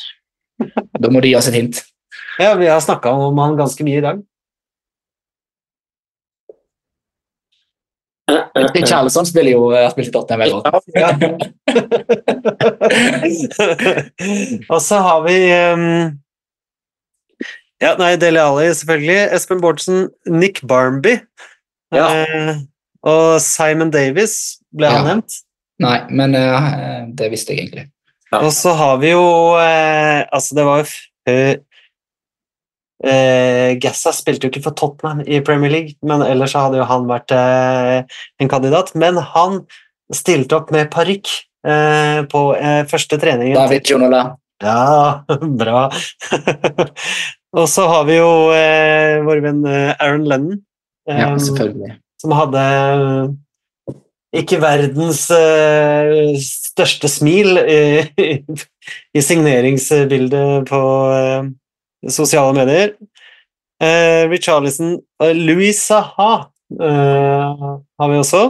da må du gi oss et hint. Ja, vi har snakka om han ganske mye i dag. Kjærleson spiller jo har spilt i Tottenham veldig godt. Ja. Og så har vi um, Ja, nei, Dele Alli, selvfølgelig. Espen Bårdsen. Nick Barmby. Ja. Eh, og Simon Davis, ble han ja. nevnt? Nei, men uh, det visste jeg egentlig. Ja. Og så har vi jo eh, Altså, det var jo før eh, Gassa spilte jo ikke for Tottenham i Premier League, men ellers hadde jo han vært eh, en kandidat. Men han stilte opp med parykk eh, på første trening. David Jonola. Ja, bra. og så har vi jo vår venn Aaron Lennon, ja, selvfølgelig. Som hadde eh, ikke verdens største smil i, signeringsbildet på sosiale medier. Uh, Richarlison uh, Louis Saha har vi også.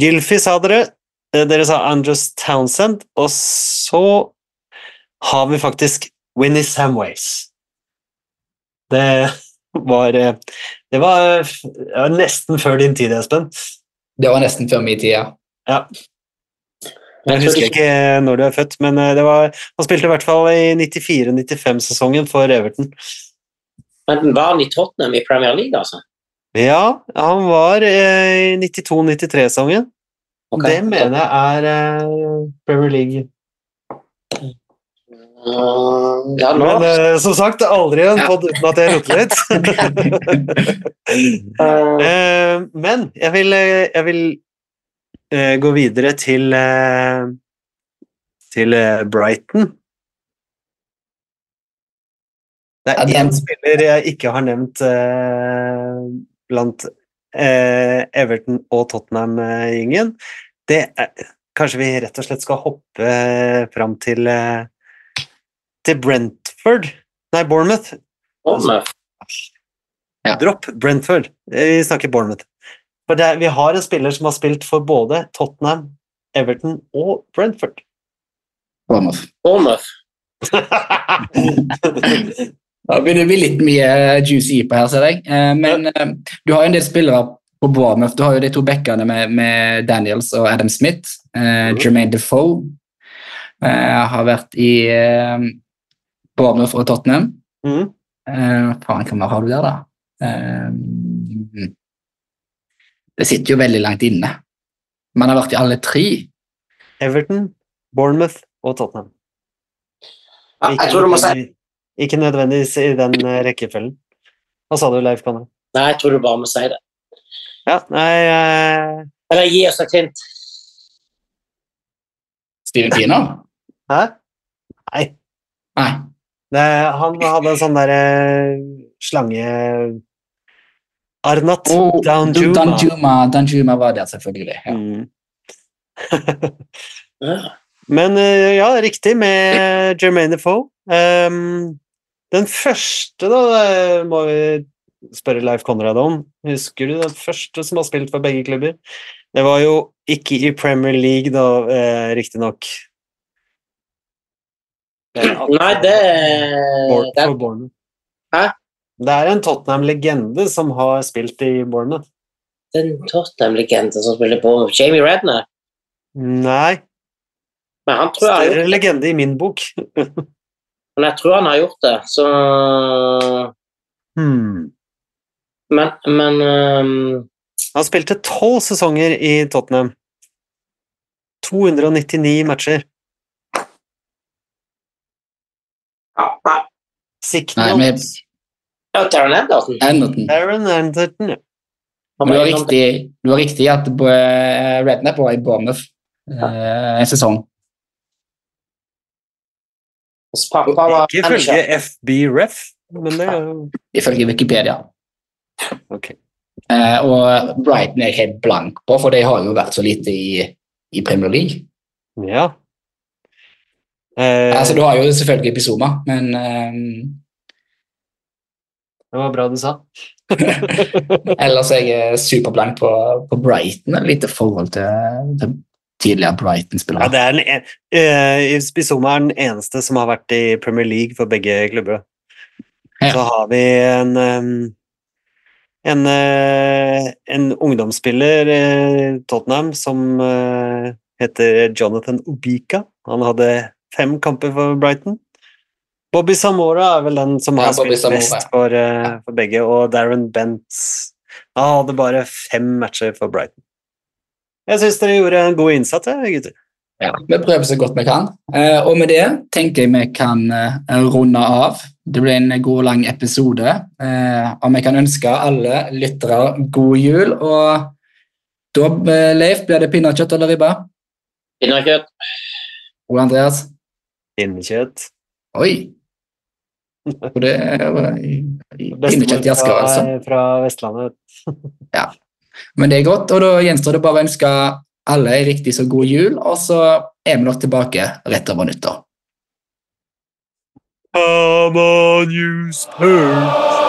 Gylfi sa dere. dere sa Andrews Townsend. Og så har vi faktisk Winnie Samways. Det var eh, Det var, var nesten før din tid, Espen. Det var nesten før min tid, ja. ja. Jeg husker ikke når du er født, men eh, det var, han spilte i hvert fall i 94-95-sesongen for Everton. Men Var han i Tottenham i Premier League, altså? Ja, han var eh, i 92-93-sesongen. Okay. Det mener jeg er Premier League. Uh, ja, Men uh, som sagt, aldri en pod uten at jeg roter litt. uh, men jeg vil, jeg vil gå videre til til Brighton. Det er én spiller jeg ikke har nevnt blant Everton og Tottenham-gjengen. Det, kanskje vi rett og slett skal hoppe eh, fram til eh, til Brentford Nei, Bournemouth. Bournemouth. Ja. Dropp Brentford. Eh, Vi snakker Bournemouth. For det, er- vi har en spiller som har spilt for både Tottenham, Everton og Brentford. Bournemouth. Bournemouth. Da begynner det å bli litt mye juicy på her, ser jeg. Eh, Men ja. du har jo en del spillere på Bournemouth. Du har jo de to backene med, med Daniels og Adam Smith. Eh, Jermaine Defoe eh, har vært i eh, Bournemouth og Tottenham. Mm. Eh, faen, hva mer har du der, da? Eh, det sitter jo veldig langt inne. Man har vært i alle tre. Everton, Bournemouth og Tottenham. Ja, jeg tror du må si Ikke nødvendigvis i den eh, rekkefølgen. Hva sa du, Leif Kanne? Nei, jeg tror du bare må si det. Ja, nei uh... Eller gi oss et hint. Steven Keener? Hæ? Nei. Nei. Det, han hadde en sånn derre slange Arnat Oh, Danjuma. Danjuma. Danjuma var der, selvfølgelig. Ja. Mm. Men eh, ja, riktig med Jermaine Defoe. Um, den første, da, det må vi spørre Leif Konrad om. Husker du den første som har spilt for begge klubber? Det var jo ikke i Premier League, da, eh, riktignok. Nei, det, det for Bournemouth. Hæ? Det er en Tottenham-legende som har spilt i Bournemouth. Den Tottenham-legenden som spiller på Jamie Redner. Nei, Men han tror jeg større det. legende i min bok. Men jeg tror han har gjort det, så Hmm. Men, men um... Han spilte tolv sesonger i Tottenham. 299 matcher. ja, nei. Nei, men Ja, Taron. Anderton. Taron Anderton, ja. Du har riktig, du har riktig at eh, Rednap var i Bournemouth eh, en sesong. Hos pappa var Ikke ifølge FB Ref, men det er jo Ifølge Wikipedia. Ok. Eh, og Brighton er jeg helt blank på, for de har jo vært så lite i, i Premier League. Ja. Eh, Altså, Du har jo selvfølgelig Episoma, men eh, det var bra du sa. ellers er jeg superblank på, på Brighton. et Lite forhold til, til tidligere Brighton-spillere. det er en, uh, Spisoma er den eneste som har vært i Premier League for begge klubber. Ja. Så har vi en um, en, uh, en ungdomsspiller i Tottenham som uh, heter Jonathan Obika. Han hadde fem kamper for Brighton. Bobby Samora er vel den som Ja, har Bobby spilt mest for, uh, for begge, og Darren Bent han hadde bare fem matcher for Brighton. Jeg syns dere gjorde en god innsats, gutter. Ja, vi prøver så godt vi kan. Uh, og med det tenker jeg vi kan uh, runde av. Det ble en god, lang episode. Eh, og vi kan ønske alle lyttere god jul. Og da, Leif, blir det pinnekjøtt eller ribbe? Pinnekjøtt. Og Andreas? Pinnekjøtt. Oi! Og det er jo i- i Bestemor pinnekjøtt i Asker, fra, altså. fra Vestlandet. Men det er godt, og da gjenstår det bare å ønske alle en riktig så god jul, og så er vi nok tilbake rett over nyttår. Come on, you Spurs!